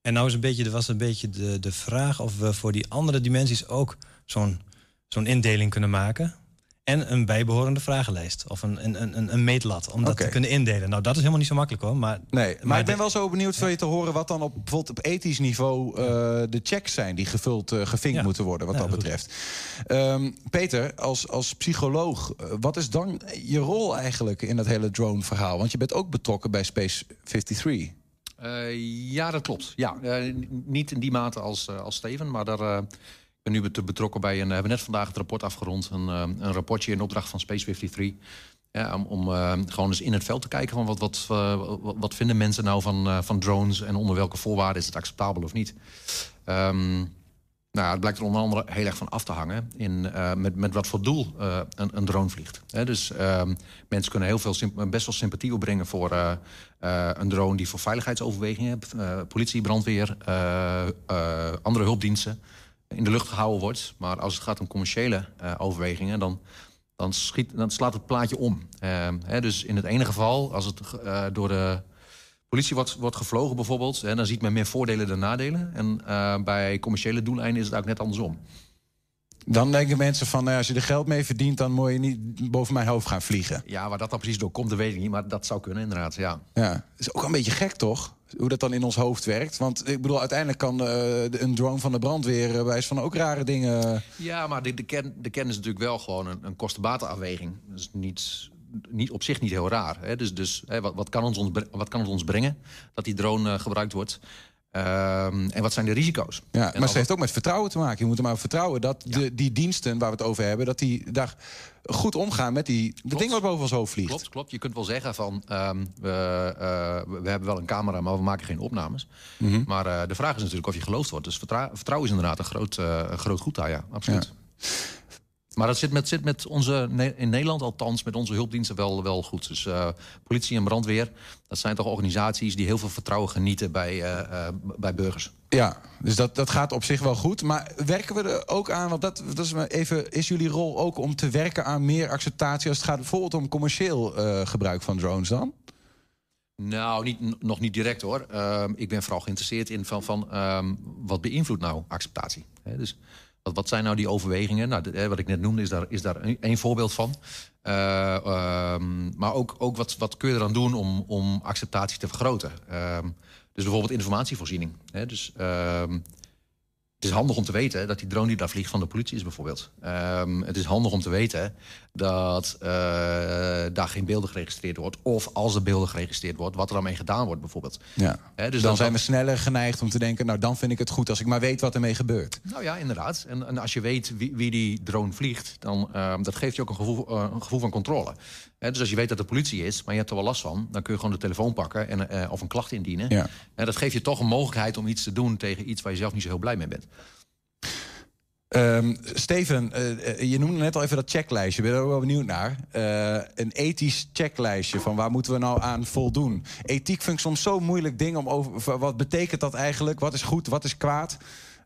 En nou is een beetje, er was een beetje de, de vraag of we voor die andere dimensies ook zo'n zo'n indeling kunnen maken. En een bijbehorende vragenlijst. Of een, een, een, een meetlat om dat te kunnen indelen. Nou, dat is helemaal niet zo makkelijk hoor. Maar, Nee, maar, ik ben wel zo benieuwd van je te horen wat dan op, bijvoorbeeld op ethisch niveau eh, de checks zijn die gevuld, eh, gevinkt moeten worden, wat Ja, dat goed. betreft. Ehm, Peter, als, als psycholoog, eh, wat is dan je rol eigenlijk in dat hele drone-verhaal? Want je bent ook betrokken bij Space 53. Eh, ja, dat klopt. Ja, niet in die mate als, als Steven, maar daar, eh, ben nu bet- betrokken bij een. We hebben net vandaag het rapport afgerond. Een, eh, een rapportje in opdracht van Space 53. Ja, om om eh, gewoon eens in het veld te kijken van wat, wat, eh, wat, vinden mensen nou van, eh, van drones en onder welke voorwaarden is het acceptabel of niet. Ehm, nou, het blijkt er onder andere heel erg van af te hangen in, eh, met, met wat voor doel eh, een, een drone vliegt. Hè, dus ehm, mensen kunnen heel veel best wel sympathie opbrengen voor eh, eh, een drone die voor veiligheidsoverwegingen, eh, politie, brandweer, eh, eh, andere hulpdiensten in de lucht gehouden wordt. Maar als het gaat om commerciële eh, overwegingen, dan, dan, schiet, dan slaat het plaatje om. Ehm, hè, dus in het ene geval, als het eh, door de politie wordt, wordt gevlogen bijvoorbeeld, hè, dan ziet men meer voordelen dan nadelen. En eh, bij commerciële doeleinden is het ook net andersom. Dan denken mensen van, nou, als je er geld mee verdient... dan moet je niet boven mijn hoofd gaan vliegen. Ja, waar dat dan precies door komt, dat weet ik niet. Maar dat zou kunnen, inderdaad, ja. Ja, is ook een beetje gek, toch? Hoe dat dan in ons hoofd werkt. Want ik bedoel, uiteindelijk kan eh, een drone van de brandweer... eh, wijs van ook rare dingen... Ja, maar de, de, kern is natuurlijk wel gewoon een, een kostenbatenafweging. Dat is niet, niet, op zich niet heel raar. Hè? Dus, dus hè, wat, wat, kan ons, ons wat kan het ons brengen dat die drone eh, gebruikt wordt? Ehm, en wat zijn de risico's? Ja, maar het heeft ook met vertrouwen te maken. Je moet er maar vertrouwen dat de, die diensten waar we het over hebben... dat die daar goed omgaan met die de dingen wat boven ons hoofd vliegt. Klopt, klopt. Je kunt wel zeggen van ehm, we, eh, we hebben wel een camera, maar we maken geen opnames. Mhm. Maar eh, de vraag is natuurlijk of je geloofd wordt. Dus vertrouwen is inderdaad een groot, eh, groot goed daar, ja, absoluut. Maar dat zit met, zit met onze, in Nederland althans, met onze hulpdiensten wel, wel goed. Dus eh, politie en brandweer, dat zijn toch organisaties die heel veel vertrouwen genieten bij, eh, eh, bij burgers. Ja, dus dat, dat gaat op zich wel goed. Maar werken we er ook aan, want dat, dat is even, is jullie rol ook om te werken aan meer acceptatie als het gaat bijvoorbeeld om commercieel gebruik van drones dan? Nou, niet, nog niet direct hoor. Ehm, ik ben vooral geïnteresseerd in van, van ehm, wat beïnvloedt nou acceptatie. Hè, dus wat, zijn nou die overwegingen? Nou, wat ik net noemde is daar, is daar een, voorbeeld van. Eh, ehm, maar ook, ook wat, wat kun je eraan doen om, om acceptatie te vergroten? Ehm, dus bijvoorbeeld informatievoorziening. Hè, dus ehm, het is handig om te weten dat die drone die daar vliegt van de politie is bijvoorbeeld. Het is handig om te weten dat eh, daar geen beelden geregistreerd wordt. Of als er beelden geregistreerd wordt, wat er dan mee gedaan wordt bijvoorbeeld. Ja. Dus dan, dan- zijn we sneller geneigd om te denken, nou dan vind ik het goed als ik maar weet wat ermee gebeurt. Nou ja, inderdaad. En, en als je weet wie, wie die drone vliegt, dan ehm, dat geeft je ook een gevoel, eh, een gevoel van controle. Dus als je weet dat de politie is, maar je hebt er wel last van, dan kun je gewoon de telefoon pakken en, eh, of een klacht indienen. Ja. En dat geeft je toch een mogelijkheid om iets te doen tegen iets waar je zelf niet zo heel blij mee bent. Ehm, Steven, eh, eh, je noemde net al even dat checklijstje. Ik ben er wel benieuwd naar. Eh, een ethisch checklijstje van waar moeten we nou aan voldoen? Ethiek vind ik soms zo'n moeilijk ding om over. Wat betekent dat eigenlijk? Wat is goed, wat is kwaad?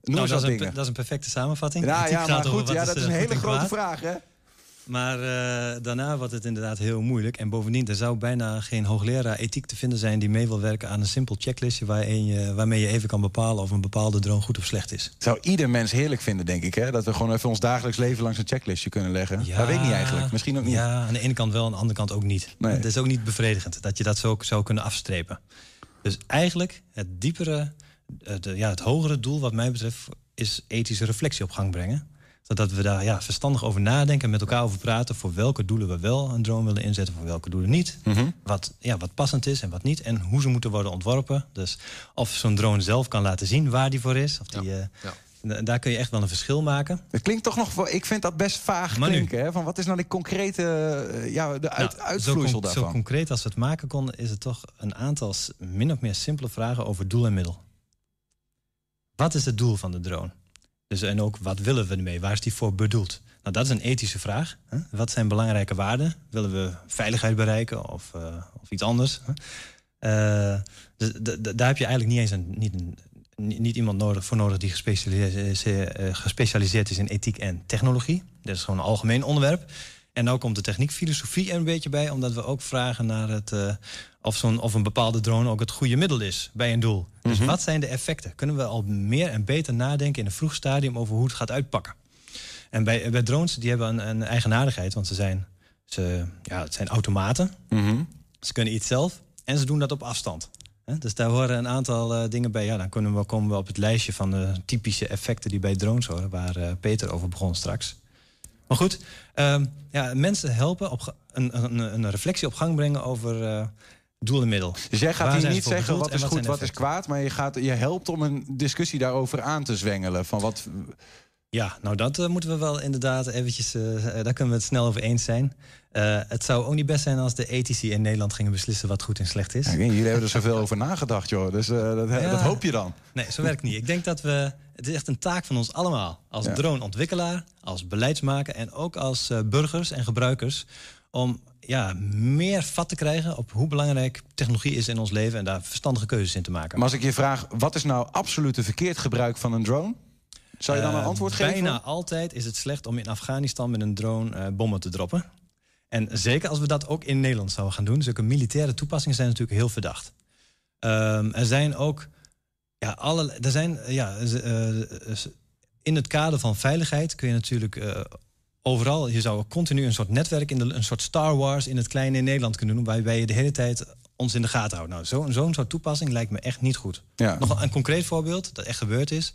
Noem Nou, dat, wat is een, dat is een perfecte samenvatting. Ja, Ethiek ja, maar goed, ja, dat is een hele grote kwaad. vraag, hè? Maar eh, daarna wordt het inderdaad heel moeilijk. En bovendien, er zou bijna geen hoogleraar ethiek te vinden zijn... die mee wil werken aan een simpel checklistje... waarin je, waarmee je even kan bepalen of een bepaalde drone goed of slecht is. Zou ieder mens heerlijk vinden, denk ik, hè? Dat we gewoon even ons dagelijks leven langs een checklistje kunnen leggen. dat weet ik niet eigenlijk. Misschien ook niet. Ja, aan de ene kant wel, aan de andere kant ook niet. Nee. Het is ook niet bevredigend dat je dat zo zou kunnen afstrepen. Dus eigenlijk het diepere, eh, ja, het hogere doel wat mij betreft... is ethische reflectie op gang brengen. Zodat we daar ja, verstandig over nadenken en met elkaar over praten... voor welke doelen we wel een drone willen inzetten, voor welke doelen niet. Mhm. Wat, ja, wat passend is en wat niet. En hoe ze moeten worden ontworpen. Dus of zo'n drone zelf kan laten zien waar die voor is. Of die, eh, da- Daar kun je echt wel een verschil maken. Het klinkt toch nog, wel- ik vind dat best vaag Maar nu- klinken. Hè? Van wat is nou die concrete, eh, ja, de uit, Nou, uitvloeisel zo, daarvan? Zo concreet als we het maken konden, is het toch een aantal min of meer simpele vragen over doel en middel. Wat is het doel van de drone? Dus, en ook wat willen we ermee? Waar is die voor bedoeld? Nou, dat is een ethische vraag. Hè? Wat zijn belangrijke waarden? Willen we veiligheid bereiken of, eh, of iets anders? Eh, dus daar heb je eigenlijk niet eens een, niet, een, niet niet iemand nodig, voor nodig die gespecialiseerd, eh, gespecialiseerd is in ethiek en technologie. Dat is gewoon een algemeen onderwerp. En nu komt de techniek, filosofie er een beetje bij, omdat we ook vragen naar het, eh, of, zo'n, of een bepaalde drone ook het goede middel is bij een doel. Dus wat zijn de effecten? Kunnen we al meer en beter nadenken in een vroeg stadium over hoe het gaat uitpakken? En bij, bij drones, die hebben een, een eigenaardigheid, want ze zijn, ze, ja, het zijn automaten. Ze kunnen iets zelf en ze doen dat op afstand. Dus daar horen een aantal eh, dingen bij. Ja, dan kunnen we, komen we op het lijstje van de typische effecten die bij drones horen, waar eh, Peter over begon straks. Maar goed, ehm, ja, mensen helpen op een, een, een reflectie op gang brengen over eh, doel en middel. Dus jij gaat hier niet zeggen wat is en goed, wat is kwaad, maar je, gaat, je helpt om een discussie daarover aan te zwengelen. Van wat, Ja, nou dat eh, moeten we wel inderdaad eventjes, eh, daar kunnen we het snel over eens zijn. Het zou ook niet best zijn als de ethici in Nederland gingen beslissen wat goed en slecht is. Ja, ik jullie hebben er zoveel over nagedacht, joh. Dus dat, Ja. dat hoop je dan. Nee, zo werkt niet. Ik denk dat we. Het is echt een taak van ons allemaal. Als Ja. droneontwikkelaar, als beleidsmaker en ook als burgers en gebruikers. Om ja, meer vat te krijgen op hoe belangrijk technologie is in ons leven en daar verstandige keuzes in te maken. Maar als ik je vraag, wat is nou absoluut een verkeerd gebruik van een drone? Zou je dan een Eh, antwoord geven? Bijna altijd is het slecht om in Afghanistan met een drone eh, bommen te droppen. En zeker als we dat ook in Nederland zouden gaan doen. Zulke militaire toepassingen zijn natuurlijk heel verdacht. Ehm, er zijn ook. Ja, alle, er zijn, eh, ja, in het kader van veiligheid kun je natuurlijk overal. Je zou continu een soort netwerk, in de, een soort Star Wars in het kleine in Nederland kunnen doen. Waarbij je de hele tijd ons in de gaten houdt. Nou, zo- zo'n soort toepassing lijkt me echt niet goed. Ja. Nog een concreet voorbeeld dat echt gebeurd is.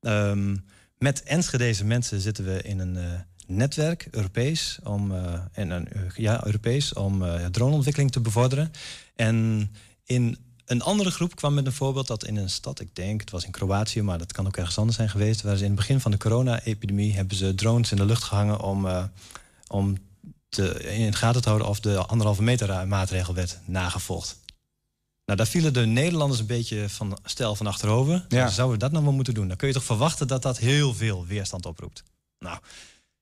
Ehm, met Enschedeze mensen zitten we in een eh, netwerk, Europees, om, eh, en een, eh, ja, Europees, om droneontwikkeling te bevorderen. En in een andere groep kwam met een voorbeeld dat in een stad, ik denk, het was in Kroatië, maar dat kan ook ergens anders zijn geweest, waar ze in het begin van de corona-epidemie hebben ze drones in de lucht gehangen om, om te, in de gaten te houden of de anderhalve meter maatregel werd nagevolgd. Nou, daar vielen de Nederlanders een beetje van stijl van achterover. Ja. Zouden we dat nou wel moeten doen? Dan kun je toch verwachten dat dat heel veel weerstand oproept. Nou,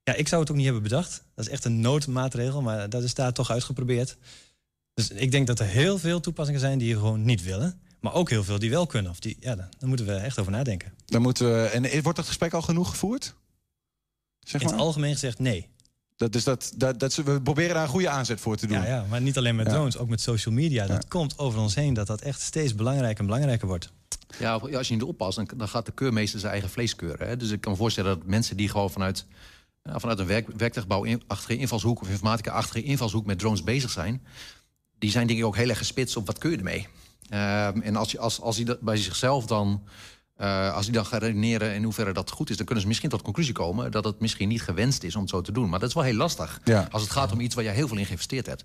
ja, ik zou het ook niet hebben bedacht. Dat is echt een noodmaatregel, maar dat is daar toch uitgeprobeerd. Dus ik denk dat er heel veel toepassingen zijn die je gewoon niet willen. Maar ook heel veel die wel kunnen. Of die, ja, daar moeten we echt over nadenken. Dan moeten we, en wordt dat gesprek al genoeg gevoerd? Zeg In het maar? algemeen gezegd nee. Dat, dus dat, dat, dat, we proberen daar een goede aanzet voor te doen. Ja, ja, maar niet alleen met Ja. drones, ook met social media. Dat komt over ons heen, dat dat echt steeds belangrijker en belangrijker wordt. Ja, als je niet oppast, dan, dan gaat de keurmeester zijn eigen vlees keuren. Hè? Dus ik kan me voorstellen dat mensen die gewoon vanuit, vanuit een werk, werktuigbouw in, achtige invalshoek of informatica achtige invalshoek met drones bezig zijn, die zijn denk ik ook heel erg gespitst op wat kun je ermee. Ehm, en als, je, als, als hij dat bij zichzelf dan, eh, als hij dan gaat redeneren in hoeverre dat goed is, dan kunnen ze misschien tot de conclusie komen dat het misschien niet gewenst is om het zo te doen. Maar dat is wel heel lastig. Ja. Als het gaat om iets waar je heel veel in geïnvesteerd hebt.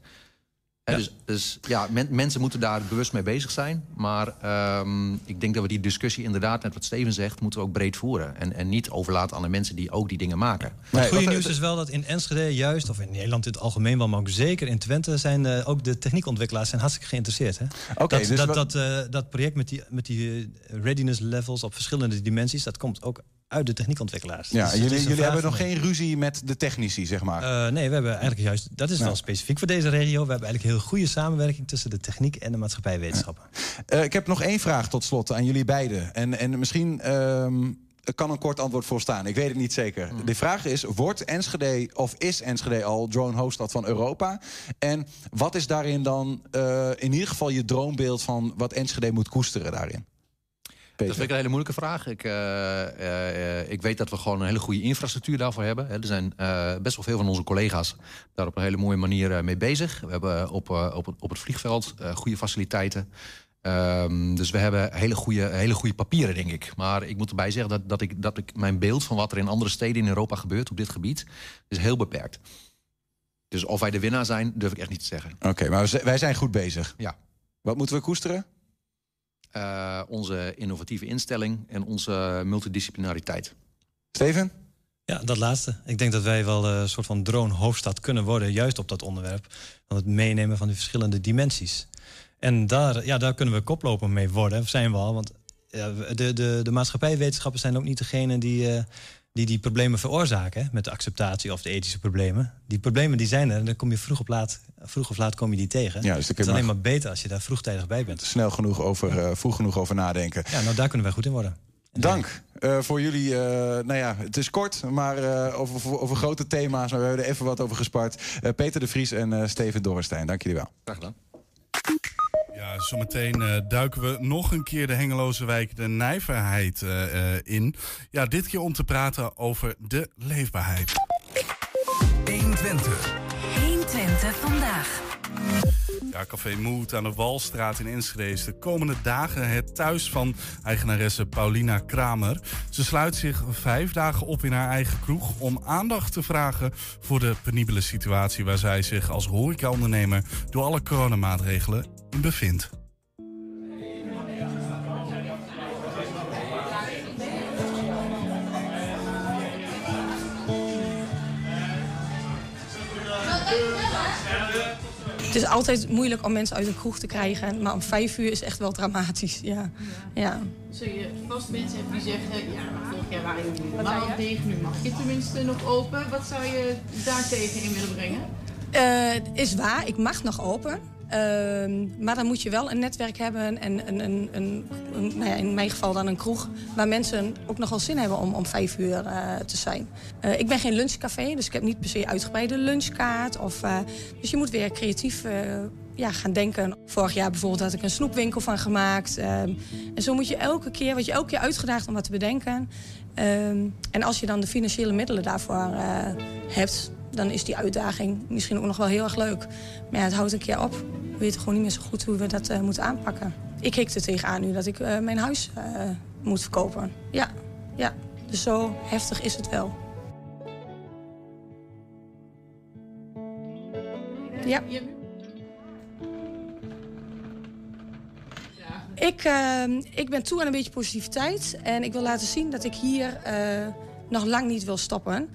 Dus, dus ja, men- mensen moeten daar bewust mee bezig zijn. Maar ehm, ik denk dat we die discussie inderdaad, net wat Steven zegt, moeten we ook breed voeren. En, en niet overlaten aan de mensen die ook die dingen maken. Maar het goede nieuws is wel dat in Enschede juist, of in Nederland in het algemeen wel, maar ook zeker in Twente, zijn eh, ook de techniekontwikkelaars zijn hartstikke geïnteresseerd. Hè? Oké, dat, dus dat, wat- dat, eh, dat project met die, met die eh, readiness levels op verschillende dimensies, dat komt ook uit de techniekontwikkelaars. Ja, Dus jullie, jullie hebben nog geen ruzie met de technici, zeg maar. Eh, nee, we hebben eigenlijk juist, dat is Ja. wel specifiek voor deze regio. We hebben eigenlijk heel goede samenwerking tussen de techniek en de maatschappijwetenschappen. Eh, ik heb nog één vraag tot slot aan jullie beiden. En, en misschien ehm, kan een kort antwoord voor staan. Ik weet het niet zeker. De vraag is, wordt Enschede of is Enschede al drone hoofdstad van Europa? En wat is daarin dan eh, in ieder geval je droombeeld van wat Enschede moet koesteren daarin? Dat vind ik een hele moeilijke vraag. Ik, eh, eh, eh, ik weet dat we gewoon een hele goede infrastructuur daarvoor hebben. Er zijn best wel veel van onze collega's daar op een hele mooie manier mee bezig. We hebben op, op, het, op het vliegveld goede faciliteiten. Ehm, dus we hebben hele goede, hele goede papieren, denk ik. Maar ik moet erbij zeggen dat, dat, ik, dat ik mijn beeld van wat er in andere steden in Europa gebeurt op dit gebied, is heel beperkt. Dus of wij de winnaar zijn, durf ik echt niet te zeggen. Oké, maar wij zijn goed bezig. Ja. Wat moeten we koesteren? Eh, onze innovatieve instelling en onze multidisciplinariteit. Steven? Ja, dat laatste. Ik denk dat wij wel eh, een soort van drone-hoofdstad kunnen worden, juist op dat onderwerp. Van het meenemen van die verschillende dimensies. En daar, ja, daar kunnen we koploper mee worden, of zijn we al. Want de, de, de maatschappijwetenschappers zijn ook niet degene die, eh, die die problemen veroorzaken. Met de acceptatie of de ethische problemen. Die problemen die zijn er en dan kom je vroeg, op laat, vroeg of laat kom je die tegen. Ja, dus het is alleen maar- beter als je daar vroegtijdig bij bent. Snel genoeg over, eh, vroeg genoeg over nadenken. Ja, nou daar kunnen wij goed in worden. Dank eh, voor jullie. eh, nou ja, het is kort, maar eh, over, over, grote thema's. Maar we hebben er even wat over gespart. Eh, Peter de Vries en eh, Steven Dorrestein, dank jullie wel. Graag gedaan. Ja, zometeen eh, duiken we nog een keer de Hengeloze wijk de nijverheid eh, eh, in. Ja, dit keer om te praten over de leefbaarheid. 120. 120 vandaag. Ja, Café Moed aan de Walstraat in Enschede is de komende dagen het thuis van eigenaresse Paulina Kramer. Ze sluit zich vijf dagen op in haar eigen kroeg om aandacht te vragen voor de penibele situatie waar zij zich als horecaondernemer door alle coronamaatregelen in bevindt. Het is altijd moeilijk om mensen uit een kroeg te krijgen. Maar om vijf uur is echt wel dramatisch. Ja. Ja. Zul je vast mensen hebben die zeggen, ja, maar vorig jaar waren jullie helemaal dicht, nu mag je tenminste nog open. Wat zou je daar tegen in willen brengen? Eh, is waar, ik mag nog open. Ehm, maar dan moet je wel een netwerk hebben en een, een, een, een nou ja, in mijn geval dan een kroeg... waar mensen ook nog wel zin hebben om om vijf uur eh, te zijn. Eh, ik ben geen lunchcafé, dus ik heb niet per se uitgebreide lunchkaart. Of, eh, dus je moet weer creatief ja, gaan denken. Vorig jaar bijvoorbeeld had ik een snoepwinkel van gemaakt. Ehm, en zo moet je elke keer, wat je elke keer uitgedaagd om wat te bedenken. Ehm, en als je dan de financiële middelen daarvoor hebt dan is die uitdaging misschien ook nog wel heel erg leuk. Maar ja, het houdt een keer op. We weten gewoon niet meer zo goed hoe we dat uh, moeten aanpakken. Ik hik er tegenaan nu dat ik uh, mijn huis uh, moet verkopen. Ja, ja, dus zo heftig is het wel. Ja. Ik, ik ben toe aan een beetje positiviteit. En ik wil laten zien dat ik hier nog lang niet wil stoppen.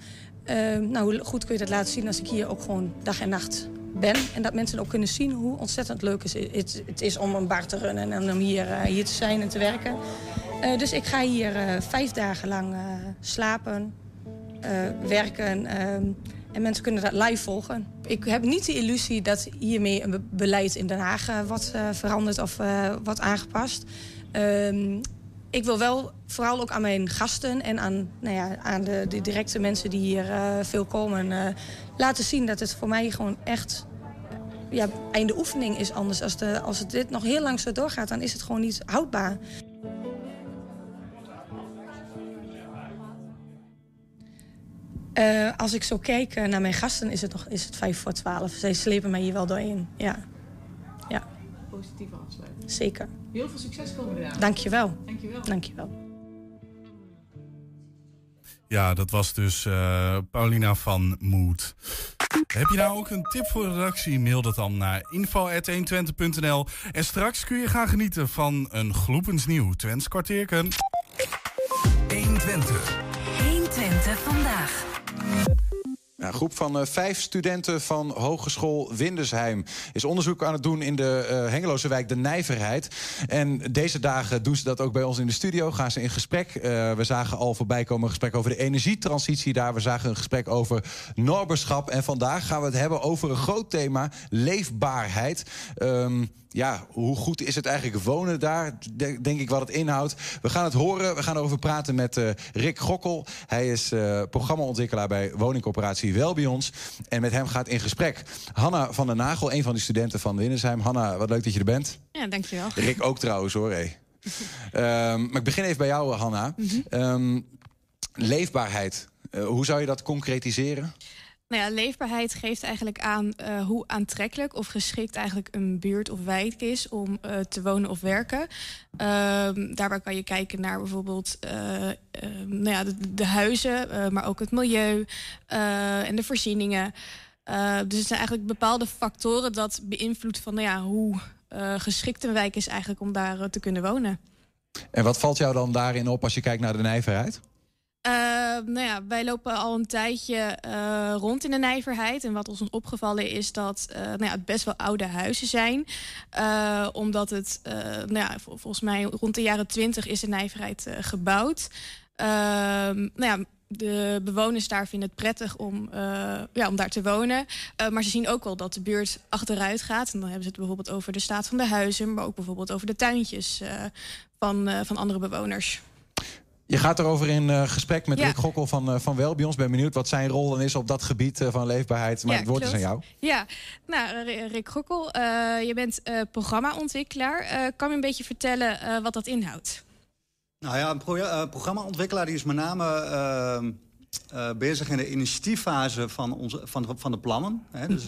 Nou, hoe goed kun je dat laten zien als ik hier ook gewoon dag en nacht ben. En dat mensen ook kunnen zien hoe ontzettend leuk het, het is om een bar te runnen en om hier, uh, hier te zijn en te werken. Uh, dus ik ga hier eh, vijf dagen lang slapen, werken. Ehm, en mensen kunnen dat live volgen. Ik heb niet de illusie dat hiermee een beleid in Den Haag wordt veranderd of wordt aangepast. Ehm, ik wil wel vooral ook aan mijn gasten en aan, nou ja, aan de, de directe mensen die hier veel komen... laten zien dat het voor mij gewoon echt ja, einde oefening is anders. Als, de, als het dit nog heel lang zo doorgaat, dan is het gewoon niet houdbaar. Uh, als ik zo kijk naar mijn gasten, is het, nog, is het vijf voor twaalf. Zij slepen mij hier wel doorheen, ja. ja. Positieve afsluiting. Zeker. Heel veel succes komende dagen. Dankjewel. Dankjewel. Dankjewel. Ja, dat was dus uh, Paulina van Moed. Heb je nou ook een tip voor de redactie? Mail dat dan naar info.120.nl. En straks kun je gaan genieten van een gloepensnieuw Twents kwartierken. 120. 120 vandaag. Een groep van uh, vijf studenten van Hogeschool Windersheim is onderzoek aan het doen in de uh, Hengeloze wijk De Nijverheid. En deze dagen doen ze dat ook bij ons in de studio. Gaan ze in gesprek. Uh, we zagen al voorbij komen een gesprek over de energietransitie daar. We zagen een gesprek over norberschap. En vandaag gaan we het hebben over een groot thema: leefbaarheid. Um, ja, hoe goed is het eigenlijk wonen daar? Denk ik wat het inhoudt. We gaan het horen. We gaan erover praten met Rick Gokkel. Hij is programmaontwikkelaar bij woningcorporatie Welbions. En met hem gaat in gesprek Hanna van der Nagel, een van de studenten van Winnersheim. Hanna, wat leuk dat je er bent. Ja, dankjewel. Rick ook trouwens hoor. Hey. um, maar ik begin even bij jou, Hanna. Mm -hmm. um, leefbaarheid. Uh, hoe zou je dat concretiseren? Nou ja, leefbaarheid geeft eigenlijk aan uh, hoe aantrekkelijk of geschikt eigenlijk een buurt of wijk is om uh, te wonen of werken. Uh, daarbij kan je kijken naar bijvoorbeeld nou ja, de, de huizen, maar ook het milieu en de voorzieningen. dus het zijn eigenlijk bepaalde factoren dat beïnvloedt van nou ja, hoe geschikt een wijk is eigenlijk om daar te kunnen wonen. En wat valt jou dan daarin op als je kijkt naar de nijverheid? Uh, nou ja, wij lopen al een tijdje uh, rond in de nijverheid. En wat ons opgevallen is dat uh, nou ja, het best wel oude huizen zijn. omdat het, nou ja, vol volgens mij rond de jaren twintig is de nijverheid gebouwd. Ehm, nou ja, de bewoners daar vinden het prettig om, ja, om daar te wonen. maar ze zien ook wel dat de buurt achteruit gaat. En dan hebben ze het bijvoorbeeld over de staat van de huizen... maar ook bijvoorbeeld over de tuintjes van, van andere bewoners. Je gaat erover in uh, gesprek met ja. Rick Gokkel van, uh, van Welbions. Ben benieuwd wat zijn rol dan is op dat gebied uh, van leefbaarheid. Maar ja, het woord klopt. is aan jou. Ja, nou Rick Gokkel, je bent programmaontwikkelaar. kan je een beetje vertellen wat dat inhoudt? Nou ja, een pro programmaontwikkelaar die is met name bezig in de initiatieffase van, onze, van, van de plannen. Hè? Dus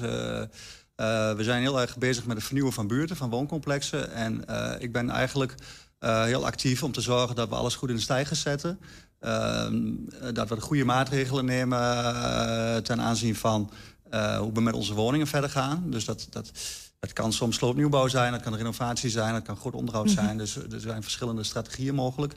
Eh, we zijn heel erg bezig met het vernieuwen van buurten, van wooncomplexen. En eh, ik ben eigenlijk eh, heel actief om te zorgen dat we alles goed in de stijgers zetten. Ehm, eh, dat we de goede maatregelen nemen eh, ten aanzien van hoe we met onze woningen verder gaan. Dus dat, dat, dat kan soms sloopnieuwbouw zijn, dat kan renovatie zijn, dat kan goed onderhoud Mhm. zijn. Dus er zijn verschillende strategieën mogelijk.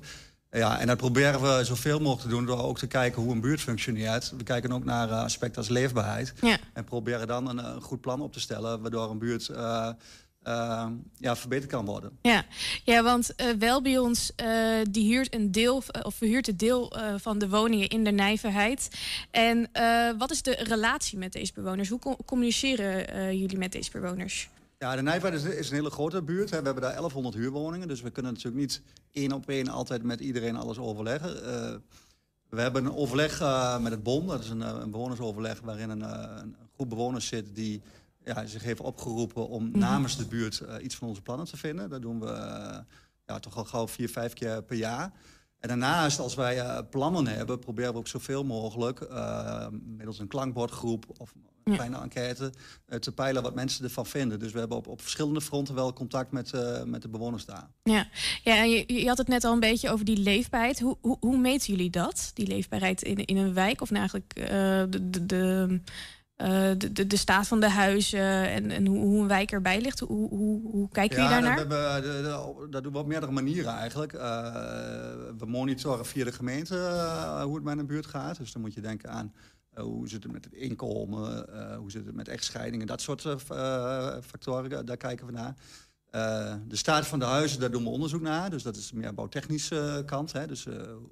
Ja, en dat proberen we zoveel mogelijk te doen door ook te kijken hoe een buurt functioneert. We kijken ook naar aspecten als leefbaarheid. Ja. En proberen dan een, een goed plan op te stellen waardoor een buurt eh, eh, ja, verbeterd kan worden. Ja, ja want eh Welbions eh die huurt een deel of verhuurt een deel eh, van de woningen in de nijverheid. En eh, wat is de relatie met deze bewoners? Hoe co- communiceren eh, jullie met deze bewoners? Ja, de Nijvaart is, is een hele grote buurt. Hè. We hebben daar 1100 huurwoningen. Dus we kunnen natuurlijk niet één op één altijd met iedereen alles overleggen. Eh, we hebben een overleg eh, met het BON. Dat is een, eh, een bewonersoverleg waarin een, eh, een groep bewoners zit die ja, zich heeft opgeroepen om Mhm. namens de buurt eh, iets van onze plannen te vinden. Dat doen we eh, ja, toch al gauw vier, vijf keer per jaar. En daarnaast, als wij eh, plannen hebben, proberen we ook zoveel mogelijk middels een klankbordgroep of een Ja. kleine enquête eh, te peilen wat mensen ervan vinden. Dus we hebben op, op verschillende fronten wel contact met, met de bewoners daar. Ja, ja en je, je had het net al een beetje over die leefbaarheid. Hoe, hoe, hoe meten jullie dat, die leefbaarheid in, in een wijk? Of nou eigenlijk de, de, de, eh, de, de, de staat van de huizen en, en hoe, hoe een wijk erbij ligt? Hoe, hoe, hoe kijken jullie dat, daarnaar? we de- de- dat doen we op meerdere manieren eigenlijk. Eh, we monitoren via de gemeente eh, hoe het met een buurt gaat. Dus dan moet je denken aan hoe zit het met het inkomen, hoe zit het met echtscheidingen, dat soort factoren, daar kijken we naar. De staat van de huizen, daar doen we onderzoek naar. Dus dat is meer bouwtechnische kant. Hè. Dus hoe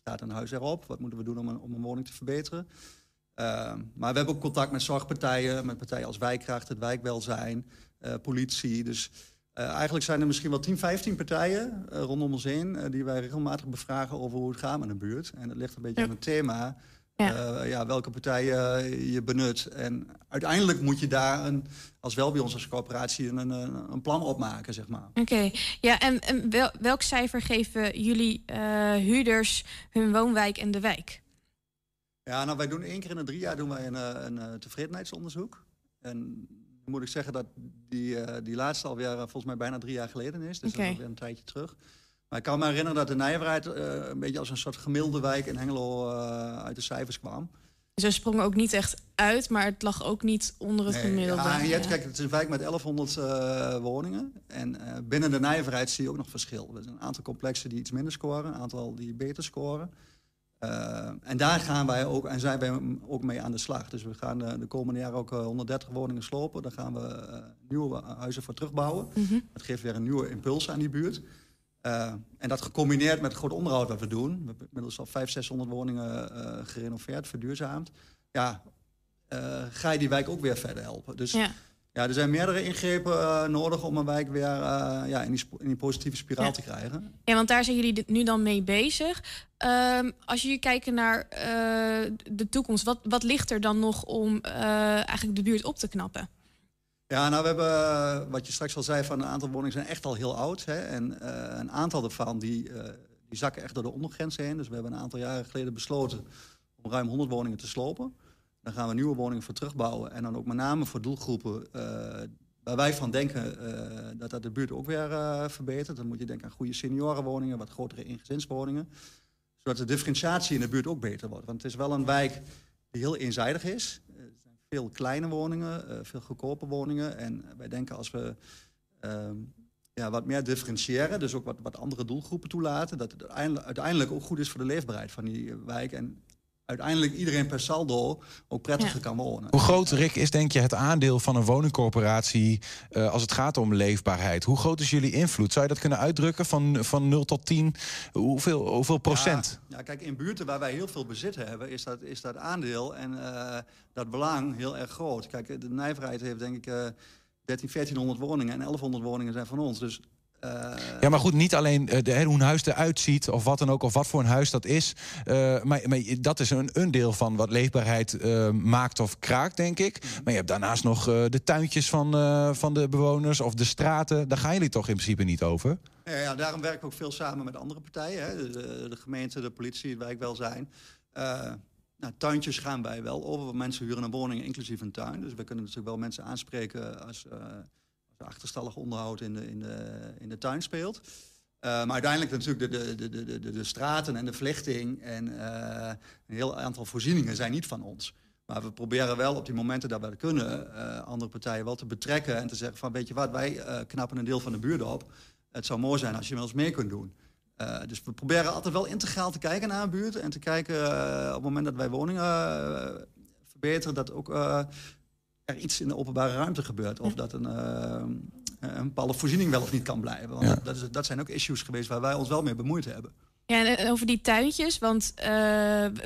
staat een huis erop? Wat moeten we doen om een, om een woning te verbeteren? Uh, maar we hebben ook contact met zorgpartijen, met partijen als Wijkkracht, het wijkwelzijn, uh, politie. Dus uh, eigenlijk zijn er misschien wel 10, 15 partijen uh, rondom ons heen die wij regelmatig bevragen over hoe het gaat met een buurt. En dat ligt een beetje Ja. aan het thema. Ja. Ja. welke partijen je benut. En uiteindelijk moet je daar een, als wel bij ons als coöperatie een, een, een plan op maken, zeg maar. Oké, ja, en, en wel, welk cijfer geven jullie eh, huurders hun woonwijk en de wijk? Ja, nou wij doen één keer in de drie jaar doen wij een, eh, een, een tevredenheidsonderzoek. En dan moet ik zeggen dat die, uh, die laatste alweer volgens mij bijna drie jaar geleden is. Dus okay. dat is alweer een tijdje terug. Maar ik kan me herinneren dat de Nijverheid uh, een beetje als een soort gemiddelde wijk in Hengelo uh, uit de cijfers kwam. Ze sprongen ook niet echt uit, maar het lag ook niet onder het Nee, gemiddelde. Ja, en je hebt, kijk, het is een wijk met 1100 uh, woningen. En binnen de Nijverheid zie je ook nog verschil. Er zijn een aantal complexen die iets minder scoren, een aantal die beter scoren. Uh, en daar gaan wij ook, en zijn wij ook mee aan de slag. Dus we gaan uh, de komende jaren ook uh, 130 woningen slopen. Daar gaan we nieuwe huizen voor terugbouwen. Mm -hmm. Dat geeft weer een nieuwe impuls aan die buurt. Uh, en dat gecombineerd met het groot onderhoud wat we doen. We hebben inmiddels al 500, 600 woningen gerenoveerd, verduurzaamd. Ja, ga je die wijk ook weer verder helpen. Dus ja, ja er zijn meerdere ingrepen uh, nodig om een wijk weer ja, in, die in die positieve spiraal ja. te krijgen. Ja, want daar zijn jullie nu dan mee bezig. Um, als jullie kijken naar uh, de toekomst, wat, wat ligt er dan nog om eigenlijk de buurt op te knappen? Ja, nou, we hebben, wat je straks al zei, van een aantal woningen zijn echt al heel oud. Hè, en een aantal daarvan die, die zakken echt door de ondergrens heen. Dus we hebben een aantal jaren geleden besloten om ruim 100 woningen te slopen. Dan gaan we nieuwe woningen voor terugbouwen. En dan ook met name voor doelgroepen uh, waar wij van denken dat dat de buurt ook weer verbetert. Dan moet je denken aan goede seniorenwoningen, wat grotere ingezinswoningen. Zodat de differentiatie in de buurt ook beter wordt. Want het is wel een wijk die heel eenzijdig is veel kleine woningen, uh, veel goedkope woningen. En wij denken als we uh, ja, wat meer differentiëren, dus ook wat, wat andere doelgroepen toelaten, dat het uiteindelijk ook goed is voor de leefbaarheid van die wijk. En uiteindelijk iedereen per saldo ook prettiger ja. kan wonen. Hoe groot, Rick, is denk je het aandeel van een woningcorporatie uh, als het gaat om leefbaarheid? Hoe groot is jullie invloed? Zou je dat kunnen uitdrukken van, van 0 tot 10? Hoeveel, hoeveel procent? Ja, ja, kijk, in buurten waar wij heel veel bezit hebben, is dat, is dat aandeel en uh, dat belang heel erg groot. Kijk, de nijverheid heeft denk ik uh, 13, 1400 woningen en 1100 woningen zijn van ons. Dus uh, ja, maar goed, niet alleen uh, de, hoe een huis eruit ziet of wat dan ook, of wat voor een huis dat is. Uh, maar, maar, dat is een, een deel van wat leefbaarheid maakt of kraakt, denk ik. Maar je hebt daarnaast nog de tuintjes van, van de bewoners of de straten. Daar gaan jullie toch in principe niet over? Ja, ja daarom werken we ook veel samen met andere partijen. Hè? De, de, de, gemeente, de politie, het wijkwelzijn. Nou, tuintjes gaan wij wel over. want Mensen huren een woning inclusief een tuin. Dus we kunnen natuurlijk wel mensen aanspreken als, eh, achterstallig onderhoud in de, in de, in de tuin speelt. Eh, maar uiteindelijk natuurlijk de, de, de, de, de, straten en de verlichting en eh, een heel aantal voorzieningen zijn niet van ons. Maar we proberen wel op die momenten dat we dat kunnen, eh, andere partijen wel te betrekken en te zeggen van weet je wat, wij knappen een deel van de buurt op. Het zou mooi zijn als je met ons mee kunt doen. Dus we proberen altijd wel integraal te kijken naar een buurt en te kijken op het moment dat wij woningen verbeteren, dat ook er iets in de openbare ruimte gebeurt. Of dat een, eh, een bepaalde voorziening wel of niet kan blijven. Want Ja. dat, is, dat zijn ook issues geweest waar wij ons wel mee bemoeid hebben. Ja, en over die tuintjes, want eh,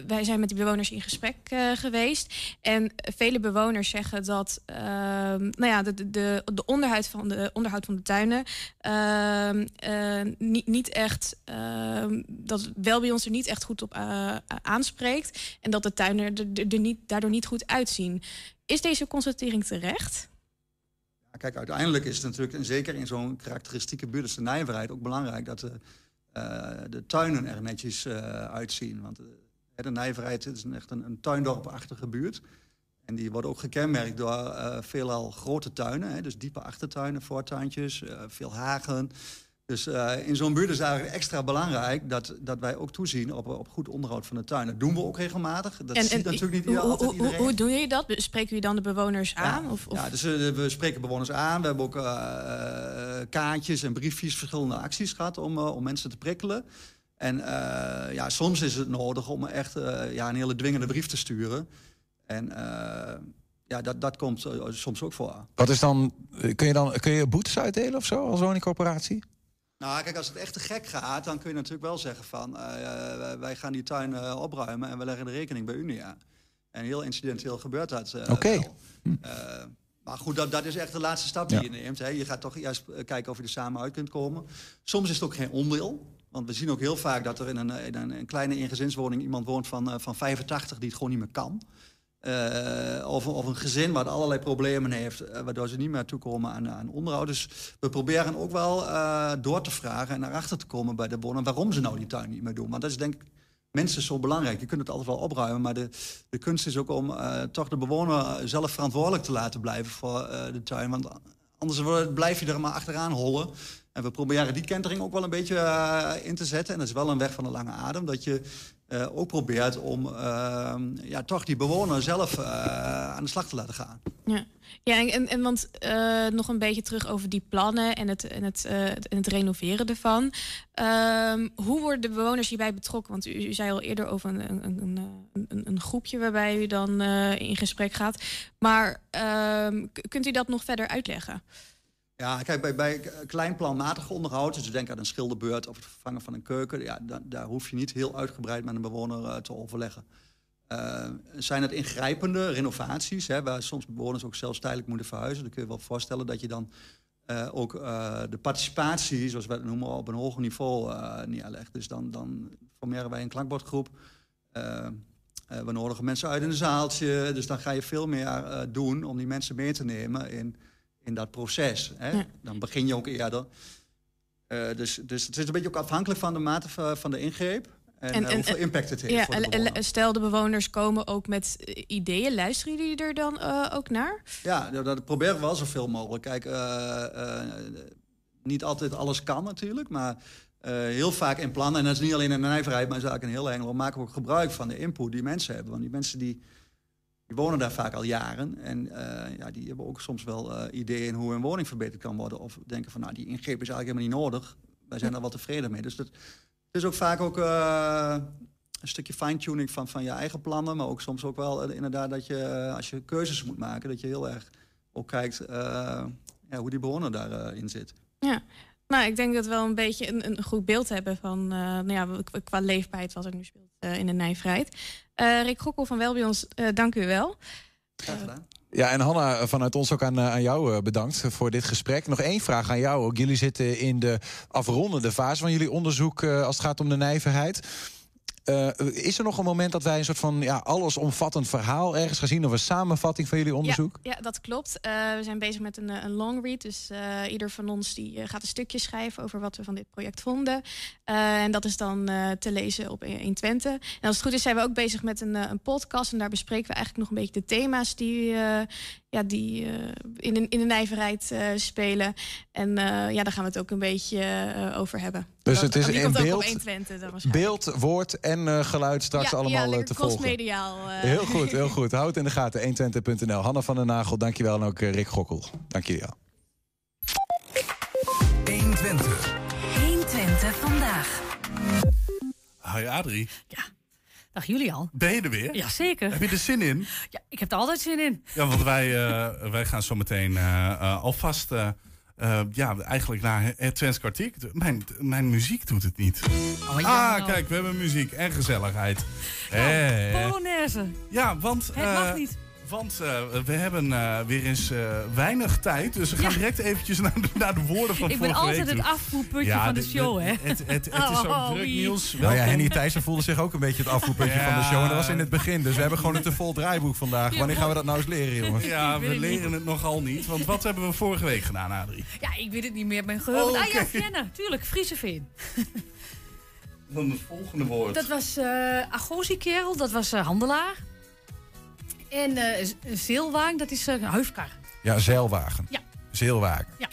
wij zijn met die bewoners in gesprek eh, geweest. En vele bewoners zeggen dat ehm, nou ja, de, de, de, de onderhoud, van de, onderhoud van de tuinen ehm, eh, niet, niet echt, ehm, dat wel bij ons er niet echt goed op eh, aanspreekt. En dat de tuinen er, er, niet, daardoor niet goed uitzien. Is deze constatering terecht? Kijk, uiteindelijk is het natuurlijk, en zeker in zo'n karakteristieke buurt de Nijverheid, ook belangrijk dat de, eh, de tuinen er netjes eh, uitzien. Want eh, de Nijverheid is echt een, een tuindorpachtige buurt. En die wordt ook gekenmerkt door eh, veelal grote tuinen. Hè, dus diepe achtertuinen, voortuintjes, eh, veel hagen. Dus eh, in zo'n buurt is het eigenlijk extra belangrijk dat, dat wij ook toezien op, op goed onderhoud van de tuin. Dat doen we ook regelmatig. Dat ziet natuurlijk niet hoe, altijd hoe, iedereen. hoe doe je dat? Spreken jullie dan de bewoners aan? Of, of? Ja, dus eh, we spreken bewoners aan. We hebben ook eh, eh, kaartjes en briefjes, verschillende acties gehad om, eh, om mensen te prikkelen. En eh, ja, soms is het nodig om echt eh, ja, een hele dwingende brief te sturen. En eh, ja, dat, dat komt eh, soms ook voor. Wat is dan, eh, kun je dan kun je boetes uitdelen of zo als woningcorporatie? Nou, kijk, als het echt te gek gaat, dan kun je natuurlijk wel zeggen van... eh, wij gaan die tuin eh, opruimen en we leggen de rekening bij Unia. En heel incidenteel gebeurt dat eh, Oké. Maar goed, dat, dat is echt de laatste stap die Ja. je neemt. Hè. Je gaat toch juist eh, kijken of je er samen uit kunt komen. Soms is het ook geen onwil. Want we zien ook heel vaak dat er in een, in een, kleine ingezinswoning iemand woont van, eh, van 85 die het gewoon niet meer kan. Eh, of, of een gezin wat allerlei problemen heeft, waardoor ze niet meer toekomen aan, aan onderhoud. Dus we proberen ook wel door te vragen en erachter te komen bij de bewoner waarom ze nou die tuin niet meer doen. Want dat is denk ik mensen zo belangrijk. Je kunt het altijd wel opruimen, maar de, de kunst is ook om eh, toch de bewoner zelf verantwoordelijk te laten blijven voor eh, de tuin. Want anders blijf je er maar achteraan hollen. En we proberen die kentering ook wel een beetje eh, in te zetten. En dat is wel een weg van de lange adem. Dat je eh, ook probeert om eh, ja, toch die bewoner zelf eh, aan de slag te laten gaan. Ja, ja en, en, want nog een beetje terug over die plannen en het, en het, en het renoveren ervan. Ehm, hoe worden de bewoners hierbij betrokken? Want u, u zei al eerder over een, een, een, een, groepje waarbij u dan in gesprek gaat. Maar ehm, kunt u dat nog verder uitleggen? Ja, kijk, bij, bij klein planmatig onderhoud, dus denk aan een schilderbeurt of het vervangen van een keuken, ja, da- daar hoef je niet heel uitgebreid met een bewoner eh, te overleggen. Eh, zijn het ingrijpende renovaties, hè, waar soms bewoners ook zelfs tijdelijk moeten verhuizen, dan kun je wel voorstellen dat je dan eh, ook de participatie, zoals we het noemen, op een hoger niveau neerlegt. Dus dan, dan formeren wij een klankbordgroep. We nodigen mensen uit in een zaaltje. Dus dan ga je veel meer doen om die mensen mee te nemen in, in dat proces. Hè? Ja. Dan begin je ook eerder. Eh, dus, dus het is een beetje ook afhankelijk van de mate van, de ingreep. En, eh, hoeveel impact het heeft ja, voor de en- en bewoner. stel, de bewoners komen ook met eh, ideeën. Luisteren jullie er dan ook naar? Ja, dat, dat proberen we wel zoveel mogelijk. Kijk, niet altijd alles kan natuurlijk, maar heel vaak in plannen, en dat is niet alleen in de nijverheid, maar is eigenlijk een heel engel, maken we ook gebruik van de input die mensen hebben. Want die mensen die, die wonen daar vaak al jaren en eh, ja, die hebben ook soms wel eh, ideeën hoe hun woning verbeterd kan worden. Of denken van, nou, die ingreep is eigenlijk helemaal niet nodig. Wij zijn daar wel tevreden mee. Dus dat, het is ook vaak ook eh, een stukje fine-tuning van, van je eigen plannen, maar ook soms ook wel inderdaad dat je, als je keuzes moet maken, dat je heel erg ook kijkt ja, hoe die bewoner daarin zit. Ja, nou, ik denk dat we wel een beetje een, een goed beeld hebben van nou ja, qua- leefbaarheid wat er nu speelt in de nijverheid. Eh Rick Gokkel van Welbions, eh dank u wel. Graag gedaan. Ja, en Hanna, vanuit ons ook aan, eh, aan jou eh, bedankt voor dit gesprek. Nog één vraag aan jou ook. Jullie zitten in de afrondende fase van jullie onderzoek eh, als het gaat om de nijverheid. Eh, is er nog een moment dat wij een soort van ja, allesomvattend verhaal ergens gezien of een samenvatting van jullie onderzoek? Ja, ja dat klopt. Eh, we zijn bezig met een, eh, een long read. Dus ieder van ons die gaat een stukje schrijven over wat we van dit project vonden. En dat is dan te lezen op 120. En als het goed is, zijn we ook bezig met een, een podcast. En daar bespreken we eigenlijk nog een beetje de thema's die, ja, die eh, in, de, in de nijverheid eh, spelen. En eh, ja, daar gaan we het ook een beetje eh, over hebben. Dus Dat- het is die in komt ook op beeld, 120 dan waarschijnlijk. beeld, woord en eh, geluid straks Ja, ja, allemaal te volgen. crossmediaal. Heel goed, heel goed. Houd het in de gaten. 120.nl. Hanna van den Nagel, dankjewel. En ook Rick Gokkel. Dank jullie wel. 120. 120 vandaag. Hi Adrie. Dag Julian. Ben je er weer? Jazeker. Heb je er zin in? Ja, ik heb er altijd zin in. Ja, want wij, eh, wij gaan zo meteen eh, eh, alvast... ja, eigenlijk naar het Twents kwartier. Mijn, mijn muziek doet het niet. Oh, ja. Ah, kijk, we hebben muziek en gezelligheid. Hè? Polonaise. Ja, want... Het mag niet. Want eh, we hebben eh, weer eens eh, weinig tijd. Dus we gaan direct eventjes naar de, naar de woorden van Ik ben vorige week altijd het afvoerputje Ja, van de show, hè? Het, het, het, het is Oh, ook druk nieuws. Nou ja. Henny Thijssen voelde zich ook een beetje het afvoerpuntje van de show. En dat was in het begin. Dus we hebben gewoon een te vol draaiboek vandaag. Wanneer gaan we dat nou eens leren, jongens? Ja, we het leren het nogal niet. Want wat hebben we vorige week gedaan, Adrie? Ja, ik weet het niet meer. Mijn geheugen. Oh, Ah ja. Vienna. Tuurlijk, Frieseveen. Dan het volgende woord. Dat was eh Agosi-kerel. Dat was eh, handelaar. En eh Z- Zeelwagen, dat is eh huifkar. Ja, zeilwagen. Ja. Zeilwagen. Ja.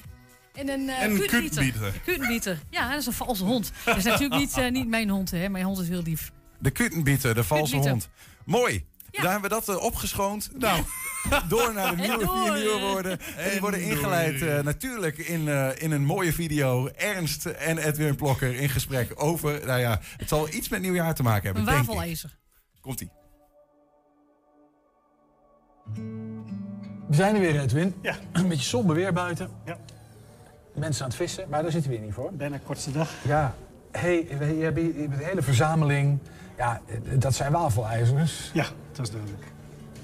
En een, uh, een kutbieter. Kutbieter. Ja, dat is een valse hond. Dat is natuurlijk niet, eh, niet mijn hond, hè. Mijn hond is heel lief. De kuttenbieter, de valse hond. Mooi. Daar hebben we dat eh, opgeschoond. Nou, door naar de nieuwe door. vier nieuwe woorden. En die worden ingeleid eh, natuurlijk in, eh, in een mooie video. Ernst en Edwin Plokker in gesprek over... Nou ja, het zal iets met nieuwjaar te maken hebben, Een denk ik. wafelijzer. Komt-ie. We zijn er weer, Edwin. Ja. Een beetje somber weer buiten. Ja. Mensen aan het vissen, maar daar zitten we hier niet voor. Bijna kortste dag. Ja. hey, je hebt een hele verzameling. Ja, eh, dat zijn wafelijzers. Ja, dat is duidelijk.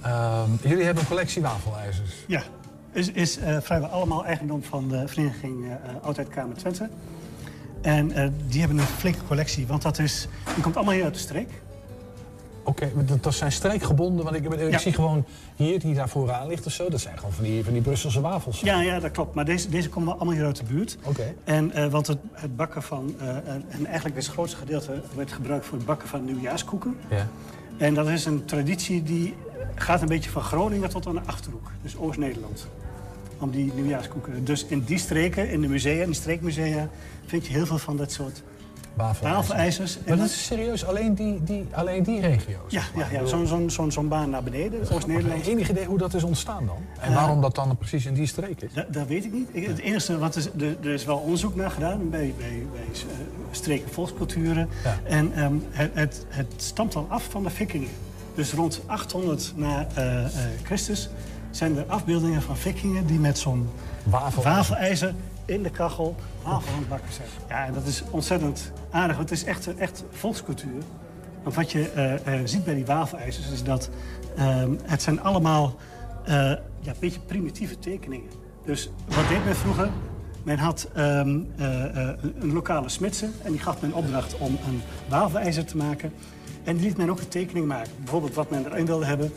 Ehm, jullie hebben een collectie wafelijzers. Ja, is, is eh, vrijwel allemaal eigendom van de vereniging eh, Oudheid Kamer Twente. En die hebben een flinke collectie, want dat is, die komt allemaal hier uit de streek. Oké, dat, dat zijn streekgebonden, want ik, ik Ja. zie gewoon hier, die daar vooraan ligt of zo. Dat zijn gewoon van die, van die Brusselse wafels. Ja, ja, dat klopt. Maar deze, deze komen allemaal hier uit de buurt. Oké. En, eh, want het, het bakken van, eh, en eigenlijk is het grootste gedeelte werd gebruikt voor het bakken van nieuwjaarskoeken. Ja. En dat is een traditie die gaat een beetje van Groningen tot aan de Achterhoek. Dus Oost-Nederland. Om die nieuwjaarskoeken. Dus in die streken, in de musea, in de streekmusea... vind je heel veel van dat soort Wafelijzers. wafelijzers. Maar dat is serieus alleen die, die, alleen die regio's? Ja, ja, ja zo'n zo'n zo'n baan naar beneden, Oost-Nederland. Enig idee hoe dat is ontstaan dan? En Eh, waarom dat dan precies in die streek is? Dat, weet ik niet. Ik- het enige, wat is, er, er is wel onderzoek naar gedaan bij, bij, bij eh, streken volksculturen. En ehm, het, het, het stamt al af van de vikingen. Dus rond 800 na eh, Christus zijn er afbeeldingen van vikingen die met zo'n wafelijzer in de kachel wafel aan het bakken zijn. Ja, en dat is ontzettend aardig. want Het is echt, echt volkscultuur. Want wat je eh, eh, ziet bij die wafelijzers is dat ehm, het zijn allemaal eh, ja, een beetje primitieve tekeningen. Dus wat deed men vroeger? Men had ehm, eh, eh, een lokale smidse en die gaf men opdracht om een wafelijzer te maken. En die liet men ook een tekening maken. Bijvoorbeeld wat men erin wilde hebben.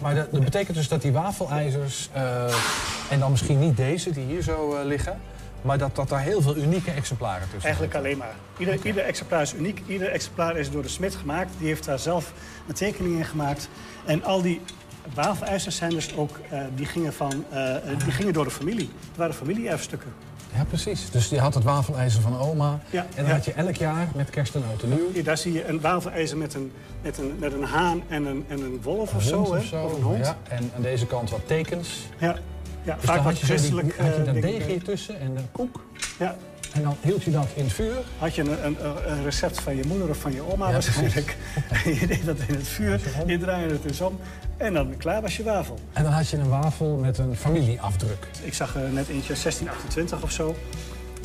Maar dat, dat betekent dus dat die wafelijzers, en dan misschien niet deze die hier zo liggen, maar dat, dat daar heel veel unieke exemplaren tussen Eigenlijk alleen maar. Ieder, ieder exemplaar is uniek. Ieder exemplaar is door de smid gemaakt. Die heeft daar zelf een tekening in gemaakt. En al die wafelijzers zijn dus ook, eh, die, gingen van, eh, eh, die gingen door de familie. Het waren familie-erfstukken. Ja, precies. Dus je had het wafelijzer van oma. Ja, en dan ja. had je elk jaar met kerst en oud en nieuw. Hier, daar zie je een wafelijzer met een, met een, met een haan en een, en een wolf of Een zo. of zo. Of een hond. Ja, en aan deze kant wat tekens. Ja, ja Dus vaak je, christelijk. had je eh, dat deegje bij. tussen en een koek. Ja. En dan hield je dat in het vuur. Had je een, een, een recept van je moeder of van je oma Ja, waarschijnlijk. En je deed dat in het vuur, je draaide het dus om. En dan klaar was je wafel. En dan had je een wafel met een familieafdruk. Ik zag er net eentje 1628 of zo.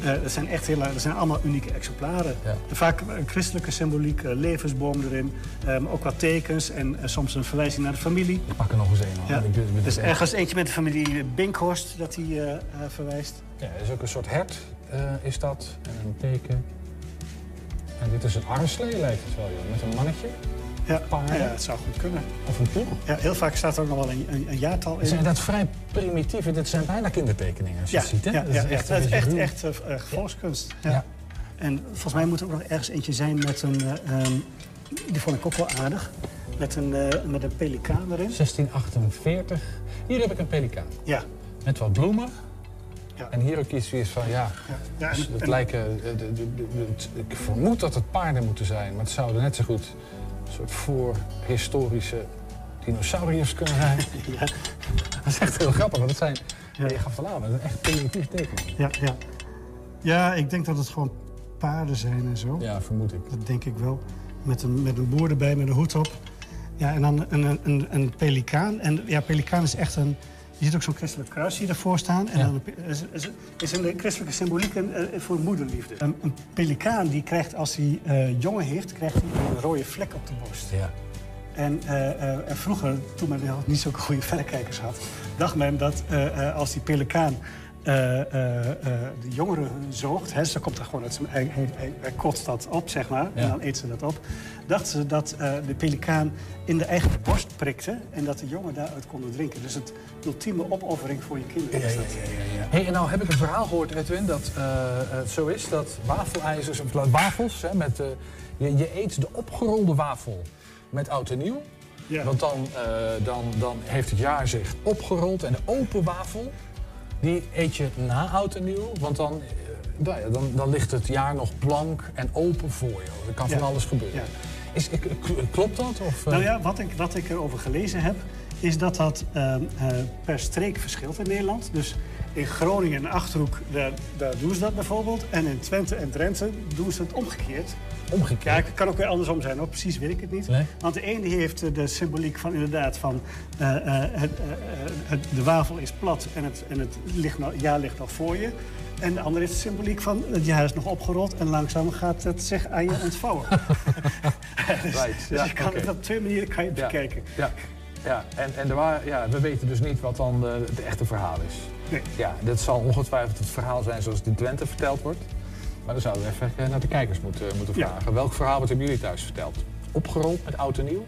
Eh, dat zijn echt heel, dat zijn allemaal unieke exemplaren. Vaak een christelijke symboliek, levensboom erin. maar ook wat tekens en eh, soms een verwijzing naar de familie. Ik pak er nog eens een. Ja. Ik Dus ergens eentje met de familie Binkhorst dat hij verwijst. Ja, dat is ook een soort hert, is dat. En een teken. En dit is een armslee, lijkt het wel, joh. Met een mannetje. Ja, Paarden. ja, het zou goed kunnen. Of een ploeg. Ja, heel vaak staat er ook nog wel een, een, een jaartal in. Zijn dat vrij primitieve? Dit zijn bijna kindertekeningen, als je Ja, het ziet, hè? ja, Dat ja, is echt, dat is een echt, echt eh, eh, volkskunst. Ja. En volgens mij moet er ook nog ergens eentje zijn met een... ehm, die vond ik ook wel aardig. Met een, met een pelikaan erin. 1648. Hier heb ik een pelikaan. Ja. Met wat bloemen. Ja. En hier ook iets weer van, ja, Ja, en- dus het en- lijken, de- de- de- de- het- ik vermoed dat het paarden moeten zijn, maar het zouden net zo goed soort voorhistorische dinosauriërs kunnen zijn. Ja. Dat is echt heel grappig, want het zijn, ja. je gaf het al aan, dat is een echt primitief tekening. Ja, ja. ja, ik denk dat het gewoon paarden zijn en zo. Ja, vermoed ik. Dat denk ik wel. Met een, met een boer erbij, met een hoed op. Ja, en dan een, een, een, een pelikaan. En ja, pelikaan is echt een... Je ziet ook zo'n christelijk kruis hier ervoor staan. En Ja. dan een is, is, is in de christelijke symboliek een, eh, voor moederliefde. Een, een pelikaan die krijgt, als hij eh, jongen heeft, krijgt hij een rode vlek op de borst. Ja. En, eh, vroeger, toen men niet zulke goede verrekijkers had... dacht men dat als die pelikaan de jongeren zoogt... Hè, ze komt er gewoon uit zijn... Hij, hij, hij, hij kotst dat op, zeg maar, Ja. en dan eet ze dat op. Dachten ze dat eh, de pelikaan in de eigen borst prikte... en dat de jongen daaruit konden drinken. Dus het ultieme opoffering voor je kinderen is dat. Hey, en nou heb ik een verhaal gehoord, Edwin, dat eh, het zo is dat wafelijzers, of wafels, hè, met, eh, je, je eet de opgerolde wafel met oud en nieuw. Ja. Want dan, eh, dan, dan heeft het jaar zich opgerold en de open wafel, die eet je na oud en nieuw. Want dan, eh, nou ja, dan, dan ligt het jaar nog blank en open voor je. Er kan van Ja. alles gebeuren. Ja. Is, ik- k- klopt dat? Of, eh? Nou ja, wat ik, wat ik erover gelezen heb, is dat dat ehm, eh, per streek verschilt in Nederland. Dus in Groningen en Achterhoek, daar, daar doen ze dat bijvoorbeeld. En in Twente en Drenthe doen ze het omgekeerd. Omgekeerd? Ja, het kan ook weer andersom zijn, hoor. precies weet ik het niet. Nee? Want de ene heeft eh, de symboliek van inderdaad van eh, eh, het, het, de wafel is plat en het, en het ligt nog, jaar ligt nog voor je. En de andere heeft de symboliek van het jaar is nog opgerold en langzaam gaat het zich aan je ontvouwen. dus Right, dus ja, je kan het op twee manieren kan je het Ja. bekijken. Ja, ja. En, en waren, ja, we weten dus niet wat dan de, het echte verhaal is. Nee. Ja, dit zal ongetwijfeld het verhaal zijn zoals het in Twente verteld wordt. Maar dan zouden we even eh, naar de kijkers moeten, moeten Ja. vragen. Welk verhaal wordt hebben jullie thuis verteld? Opgerold met oud en nieuw?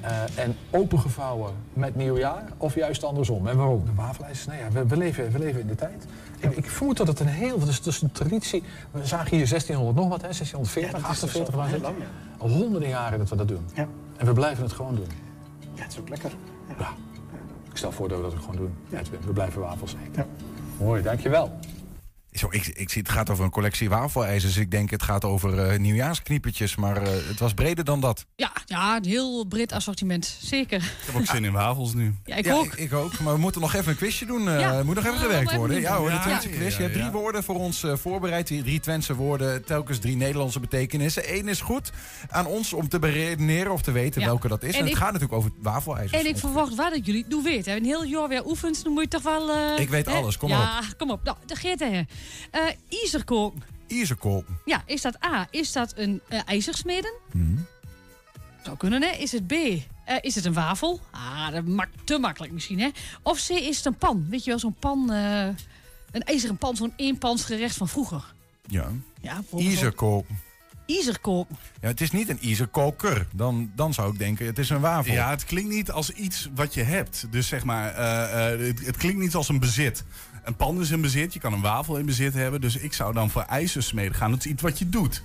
eh, en opengevouwen met nieuwjaar? Of juist andersom? En waarom? De wafelijzers, nou ja, we, we, leven, we leven in de tijd. Ik, ik vermoed dat het een heel... Dat is, een traditie. We zagen hier 1600 nog wat, hè? 1640, Ja, dat is dus 48 al was heel het. lang, honderden jaren dat we dat doen. Ja. En we blijven het gewoon doen. Ja, het is ook lekker. Ja. Ik stel voor dat we dat ook gewoon doen. Edwin. We blijven wafels eten. Ja. Mooi, dankjewel. Zo, ik, ik zie, het gaat over een collectie wafelijzers. Ik denk het gaat over eh nieuwjaarskniepertjes. Maar eh, het was breder dan dat. Ja, ja, een heel breed assortiment. Zeker. Ik heb ook zin in wafels nu. Ja, ik ja, ook. Ik, ik ook. Maar we moeten nog even een quizje doen. eh, Ja. moet nog even Ja, gewerkt worden. Ja hoor, de Ja, Twentse ja, quiz. Je hebt ja, drie ja. woorden voor ons eh, voorbereid. Die drie Twentse woorden, telkens drie Nederlandse betekenissen. Eén is goed aan ons om te beredeneren of te weten Ja. welke dat is. En, En het ik- gaat natuurlijk over wafelijzers. En ik verwacht wel dat jullie het doen weten. Een heel jaar weer oefent, dan moet je toch wel... eh, Ik weet hè? alles, kom ja, maar kom op. Nou, de geert hè. Eh ijzerkoken. Ijzerkoken. Ja, is dat A, is dat een eh, ijzersmeden? Zou kunnen, hè? Is het B, eh, is het een wafel? Ah, dat mak te makkelijk misschien, hè? Of C, is het een pan? Weet je wel, zo'n pan... eh, een ijzeren pan, zo'n eenpansgerecht van vroeger. Ja. Ja. Ijzerkoken. Ja, het is niet een ijzerkoker. Dan, dan zou ik denken, het is een wafel. Ja, het klinkt niet als iets wat je hebt. Dus zeg maar, eh, eh, het, het klinkt niet als een bezit. Een pan is een bezit, je kan een wafel in bezit hebben. Dus ik zou dan voor ijzersmeden gaan. Het is iets wat je doet.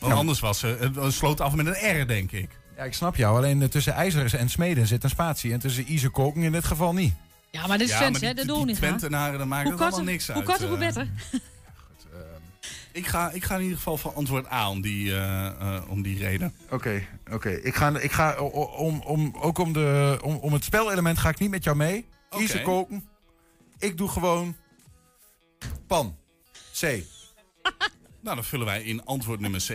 Want Ja. anders was ze, het sloot af met een R, denk ik. Ja, ik snap jou. Alleen eh, tussen ijzers en smeden zit een spatie. En tussen ijzerkoken in dit geval niet. Ja, maar dit is Ja, hè? Dat doen we niet? Twentenaren, daar maken Hoe het allemaal niks Hoe uit, korter, hoe eh. beter. Ik ga, ik ga in ieder geval voor antwoord A om die, eh, eh, om die reden. Oké, oké. Ik ga, ik ga o- o- om, om, ook om, de, om, om het spelelement ga ik niet met jou mee. Oké. Ijzerkoken. Ik doe gewoon pan. C. Nou, dan vullen wij in antwoord nummer C.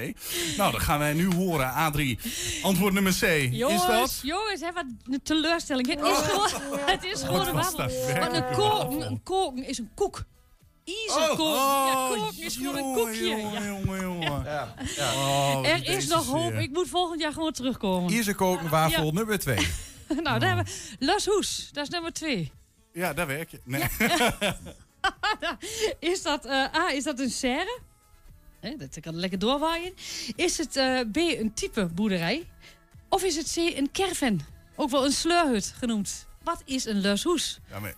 Nou, dan gaan wij nu horen, A3. Antwoord nummer C. Jongens, Is dat? jongens, hè, wat een teleurstelling. Het is Oh. gewoon, het is gewoon een wafel. werkelijk een een koken, wafel? een koken is een koek. Ijzerkoken. Oh, ja, oh, koken is gewoon een koekje. jongen, ja. jongen, jongen. Ja. Oh, Er is nog hoop. Ik moet volgend jaar gewoon terugkomen. Ijzerkoken wafel Ja. nummer 2. nou, daar hebben we Las Hoes. Dat is nummer twee. Ja, daar werk je. Nee. is dat, eh, A, is dat een serre? hè, dat kan lekker doorwaaien. Is het eh, B, een type boerderij? Of is het C, een caravan? Ook wel een sleurhut genoemd. Wat is een lushoes? Ja, maar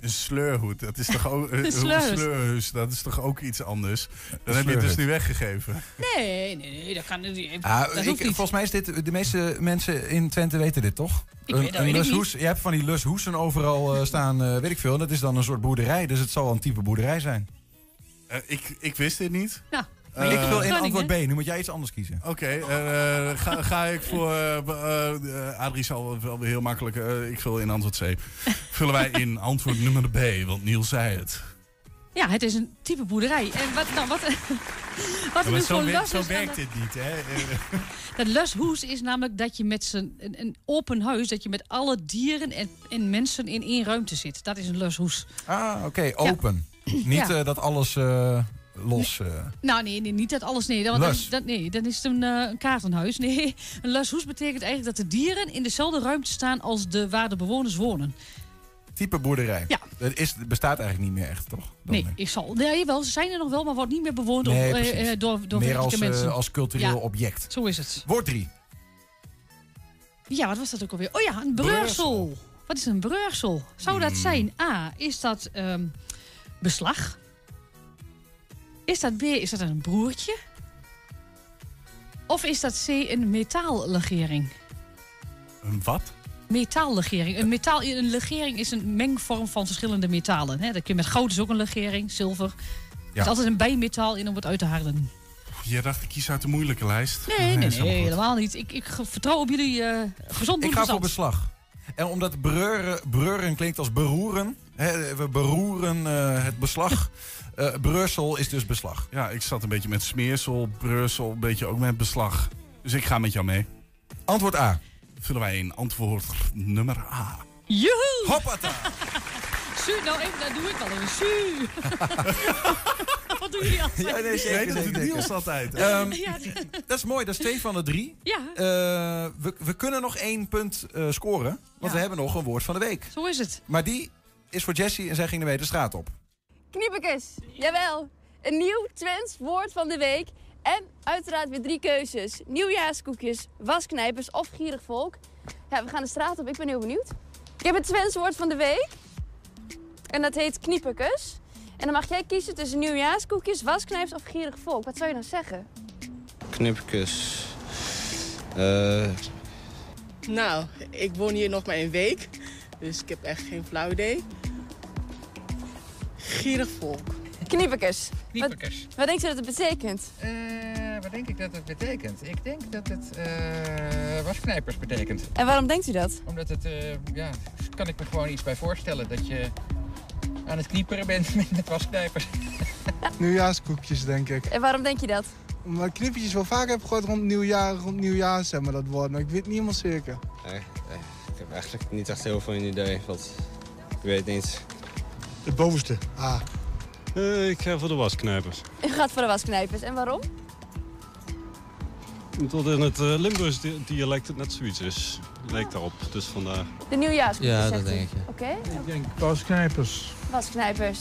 een sleurhoed, dat is toch ook een sleurhut. sleurhuis, dat is toch ook iets anders. Dan heb je het dus nu weggegeven. Nee, nee, nee, dat kan niet. Ah, dat ik, hoeft niet. volgens mij is dit, de meeste mensen in Twente weten dit toch? Ik een weet dat een weet ik lushoes, je hebt van die lushoesen overal eh, staan, eh, weet ik veel. En dat is dan een soort boerderij, dus het zal wel een type boerderij zijn. Eh, ik, ik wist dit niet. Ik wil in antwoord B, nu moet jij iets anders kiezen. Oké, eh, ga, ga ik voor... eh, eh, Adrie zal wel weer heel makkelijk... eh, ik vul in antwoord C. Vullen wij in antwoord nummer B, want Niels zei het. Ja, het is een type boerderij. En wat, nou, wat, wat Ja, er maar nu zo, voor werkt- lus zo werkt dit niet, hè? Eh, Dat lushoes is namelijk dat je met z'n, een, een open huis, dat je met alle dieren en, en mensen in één ruimte zit. Dat is een lushoes. Ah, oké, open. Niet Ja. eh, dat alles eh, los... eh, Nou, nee, nee, niet dat alles. Nee, dat, nee, dan is het een, eh, een kaartenhuis. Nee, een lushoes betekent eigenlijk dat de dieren in dezelfde ruimte staan als de, waar de bewoners wonen. type boerderij. Ja. Dat is, het bestaat eigenlijk niet meer echt, toch? Dan, Nee, ik zal. Nee, wel, ze zijn er nog wel, maar wordt niet meer bewoond Nee, door, eh, door, door Meer als, als cultureel Ja, object. Zo is het. Woord 3. Ja, wat was dat ook alweer? Oh ja, een breursel. Wat is een breursel? Zou Hmm. dat zijn? A, is dat ehm, beslag? Is dat B, is dat een broertje? Of is dat C, een metaallegering? Een wat? Metaallegering. Een, metaal, een legering is een mengvorm van verschillende metalen. Hè? Dat kun je met goud is ook een legering, zilver. Er is altijd een bijmetaal in om het uit te harden. Je dacht, ik kies uit de moeilijke lijst. Nee, nee, helemaal niet. Ik, ik vertrouw op jullie eh gezond Ik ga voor beslag. En omdat breuren, breuren klinkt als beroeren. Hè, we beroeren eh, het beslag. Eh Brussel is dus beslag. Ja, ik zat een beetje met smeersel, Brussel, een beetje ook met beslag. Dus ik ga met jou mee. Antwoord A. Vullen wij in antwoord nummer A. Joehoe! Hoppata! Su, nou even, dat doe ik al even. Su! Wat doen jullie altijd? Ja, nee, zeker, Nee, dat. Niels altijd. Ehm, Ja, dat is mooi, dat is twee van de drie. Ja. Eh, we, we kunnen nog één punt eh, scoren. Want we hebben nog een woord van de week. Zo is het. Maar die is voor Jessie en zij ging ermee de straat op. Kniepekes, jawel. Een nieuw Twents woord van de week. En uiteraard weer drie keuzes. Nieuwjaarskoekjes, wasknijpers of gierig volk. Ja, we gaan de straat op. Ik ben heel benieuwd. Ik heb het Twents woord van de week. En dat heet kniepekes. En dan mag jij kiezen tussen nieuwjaarskoekjes, wasknijpers of gierig volk. Wat zou je dan zeggen? Knipkus. Eh, Nou, ik woon hier nog maar een week. Dus ik heb echt geen flauw idee. Gierig volk. Kniepekes. Kniepekes. Wat, wat denk je dat het betekent? Eh, wat denk ik dat het betekent? Ik denk dat het eh, wasknijpers betekent. En waarom denkt u dat? Omdat het, eh, ja, kan ik me gewoon iets bij voorstellen. Dat je aan het knieperen bent met, met wasknijpers. Nieuwjaarskoekjes, denk ik. En waarom denk je dat? Omdat ik knippertjes wel vaak heb gehoord rond nieuwjaar, rond nieuwjaar, zeg maar, dat woord. Maar ik weet het niet helemaal zeker. Nee, nee, ik heb eigenlijk niet echt heel veel een idee. Want ik weet niet. Het bovenste. Ah. ik ga voor de wasknijpers. U gaat voor de wasknijpers. En waarom? Tot in het uh, Limburgs di- dialect het net zoiets is. Lijkt daarop, dus vandaar. De nieuwjaarskoekjes, Ja, dat denk ik, ja. Oké. Ik denk wasknijpers. Wasknijpers.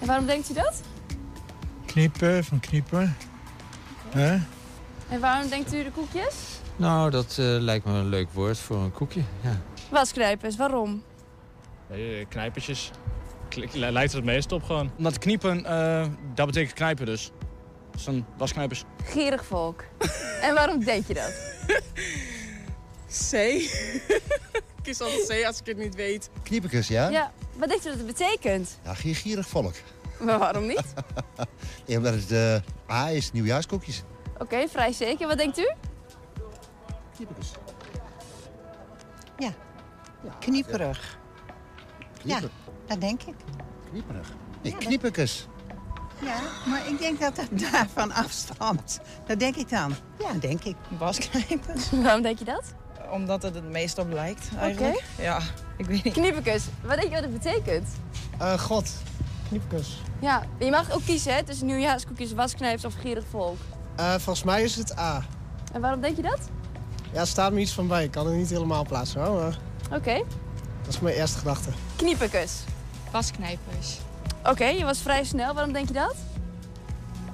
En waarom denkt u dat? Knippen, van kniepen. Hè? En waarom denkt u de koekjes? Nou, dat eh, lijkt me een leuk woord voor een koekje. Ja. Wasknijpers, waarom? Nee, knijpertjes. Lijkt het meest op gewoon. Omdat kniepen, eh, dat betekent knijpen dus. Dus dan wasknijpers. Gierig volk. en waarom denk je dat? C. ik kies altijd C als ik het niet weet. Kniepekes, ja? Ja, wat denkt u dat het betekent? Ja, gier- gierig volk. Maar waarom niet? Ja, omdat het eh, A is nieuwjaarskoekjes. Oké, vrij zeker. Wat denkt u? Kniepekes. Ja, knieperig. Knieper. Ja, dat denk ik. Knieperig. Nee, Ja, dat-. Ja, maar ik denk dat het daarvan afstamt. Dat denk ik dan. Ja, denk ik. Wasknijpers. Waarom denk je dat? Omdat het het meest op lijkt, eigenlijk. Ja, ik weet niet. Kniepekes. Wat denk je wat het betekent? Eh, God. Kniepekes. Ja, je mag ook kiezen hè, tussen nieuwjaarskoekjes, wasknijpers of gierig volk. Eh, volgens mij is het A. En waarom denk je dat? Ja, er staat me iets van bij. Ik kan het niet helemaal plaatsen, Oké. dat is mijn eerste gedachte. Kniepekes. Wasknijpers. Oké, je was vrij snel. Waarom denk je dat?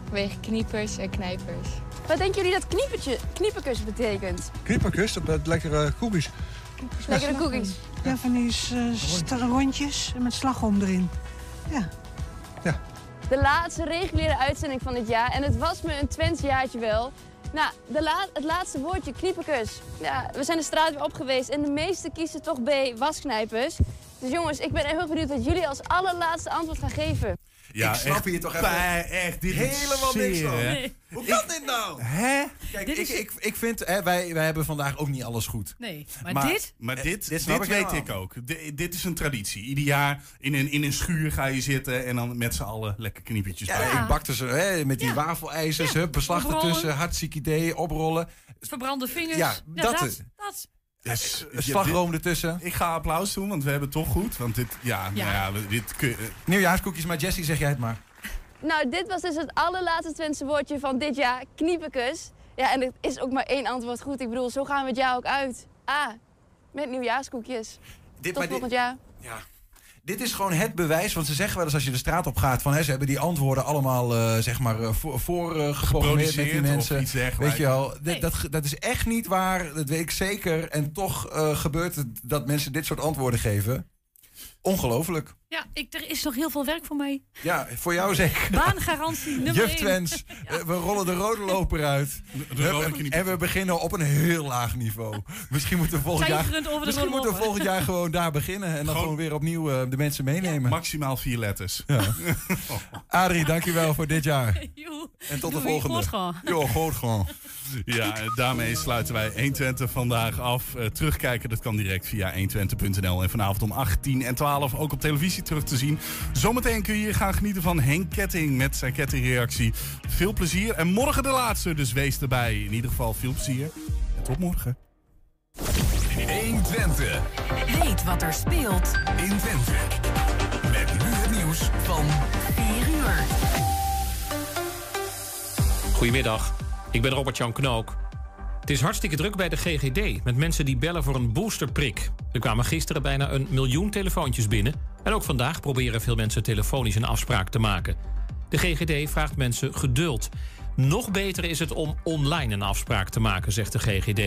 Vanwege kniepers en knijpers. Wat denken jullie dat kniepertje, knieperkus betekent? Knieperkus, dat met lekkere koekjes. Lekkere cookies. Ja, van die sta- rondjes met slagroom erin. Ja. De laatste reguliere uitzending van dit jaar. En het was me een Twents jaartje wel. Nou, de la- het laatste woordje, knieperkus. Ja, we zijn de straat weer op geweest en de meesten kiezen toch B, wasknijpers. Dus jongens, ik ben heel benieuwd wat jullie als allerlaatste antwoord gaan geven. Ja, ik snap echt hier toch even bij- echt, dit is helemaal niks van. Nee. Hoe kan dit nou? Hè? Kijk, Dit ik, is- ik, ik vind, hè, wij, wij hebben vandaag ook niet alles goed. Nee, maar, Maar- dit... Maar Eh, dit, dit dit, snap ik weet ik ook. D- dit is een traditie. Ieder jaar in een, in een schuur ga je zitten en dan met z'n allen lekker kniepertjes Ja, bij. ik bakte ze hè, met die Ja. wafelijzers, Ja, beslag ertussen, hartstikke idee, oprollen. Verbrande vingers. Ja, dat dat, is- dat. Een slagroom ertussen. Ik ga applaus doen, want we hebben het toch goed. Want dit, ja, Ja. Nou ja we- dit kun, Nieuwjaarskoekjes, maar Jessie, zeg jij het maar. Nou, dit was dus het allerlaatste Twentse woordje van dit jaar, knieperkus. Ja, en er is ook maar één antwoord goed. Ik bedoel, zo gaan we het jaar ook uit. A, met nieuwjaarskoekjes. Dit, Tot dit- volgend jaar. Ja. Dit is gewoon het bewijs, want ze zeggen wel eens als je de straat op gaat... van hè, ze hebben die antwoorden allemaal eh, zeg maar eh, voor, voor geprogrammeerd met die mensen. Weet je wel, dat, dat is echt niet waar, dat weet ik zeker. En toch eh, gebeurt het dat mensen dit soort antwoorden geven. Ongelooflijk. Ja, ik, er is nog heel veel werk voor mij. Ja, voor jou zeker. Baangarantie nummer. Twens, eh, we rollen de rode loper uit. de rode en we beginnen op een heel laag niveau. Misschien moeten we volgend jaar, Tijgerend over de misschien rode moeten we volgend jaar gewoon daar beginnen. En dan Gewoon- gewoon weer opnieuw eh, de mensen meenemen. maximaal vier letters. Ja. Adrie, dankjewel voor dit jaar. Joe. En tot de volgende. goed gewoon. Jo, goed gewoon. Ja, en daarmee sluiten wij 120 vandaag af. Eh, terugkijken, dat kan direct via 120.nl. En vanavond om 18 en 12 ook op televisie terug te zien. Zometeen kun je hier gaan genieten van Henk Ketting met zijn kettingreactie. Veel plezier. En morgen de laatste, dus wees erbij. In ieder geval veel plezier. En tot morgen. 120. Weet wat er speelt in Twente. Met nu het nieuws van 4 uur. Goedemiddag, ik ben Robert-Jan Knook. Het is hartstikke druk bij de GGD met mensen die bellen voor een boosterprik. Er kwamen gisteren bijna een miljoen telefoontjes binnen. En ook vandaag proberen veel mensen telefonisch een afspraak te maken. De GGD vraagt mensen geduld. Nog beter is het om online een afspraak te maken, zegt de GGD.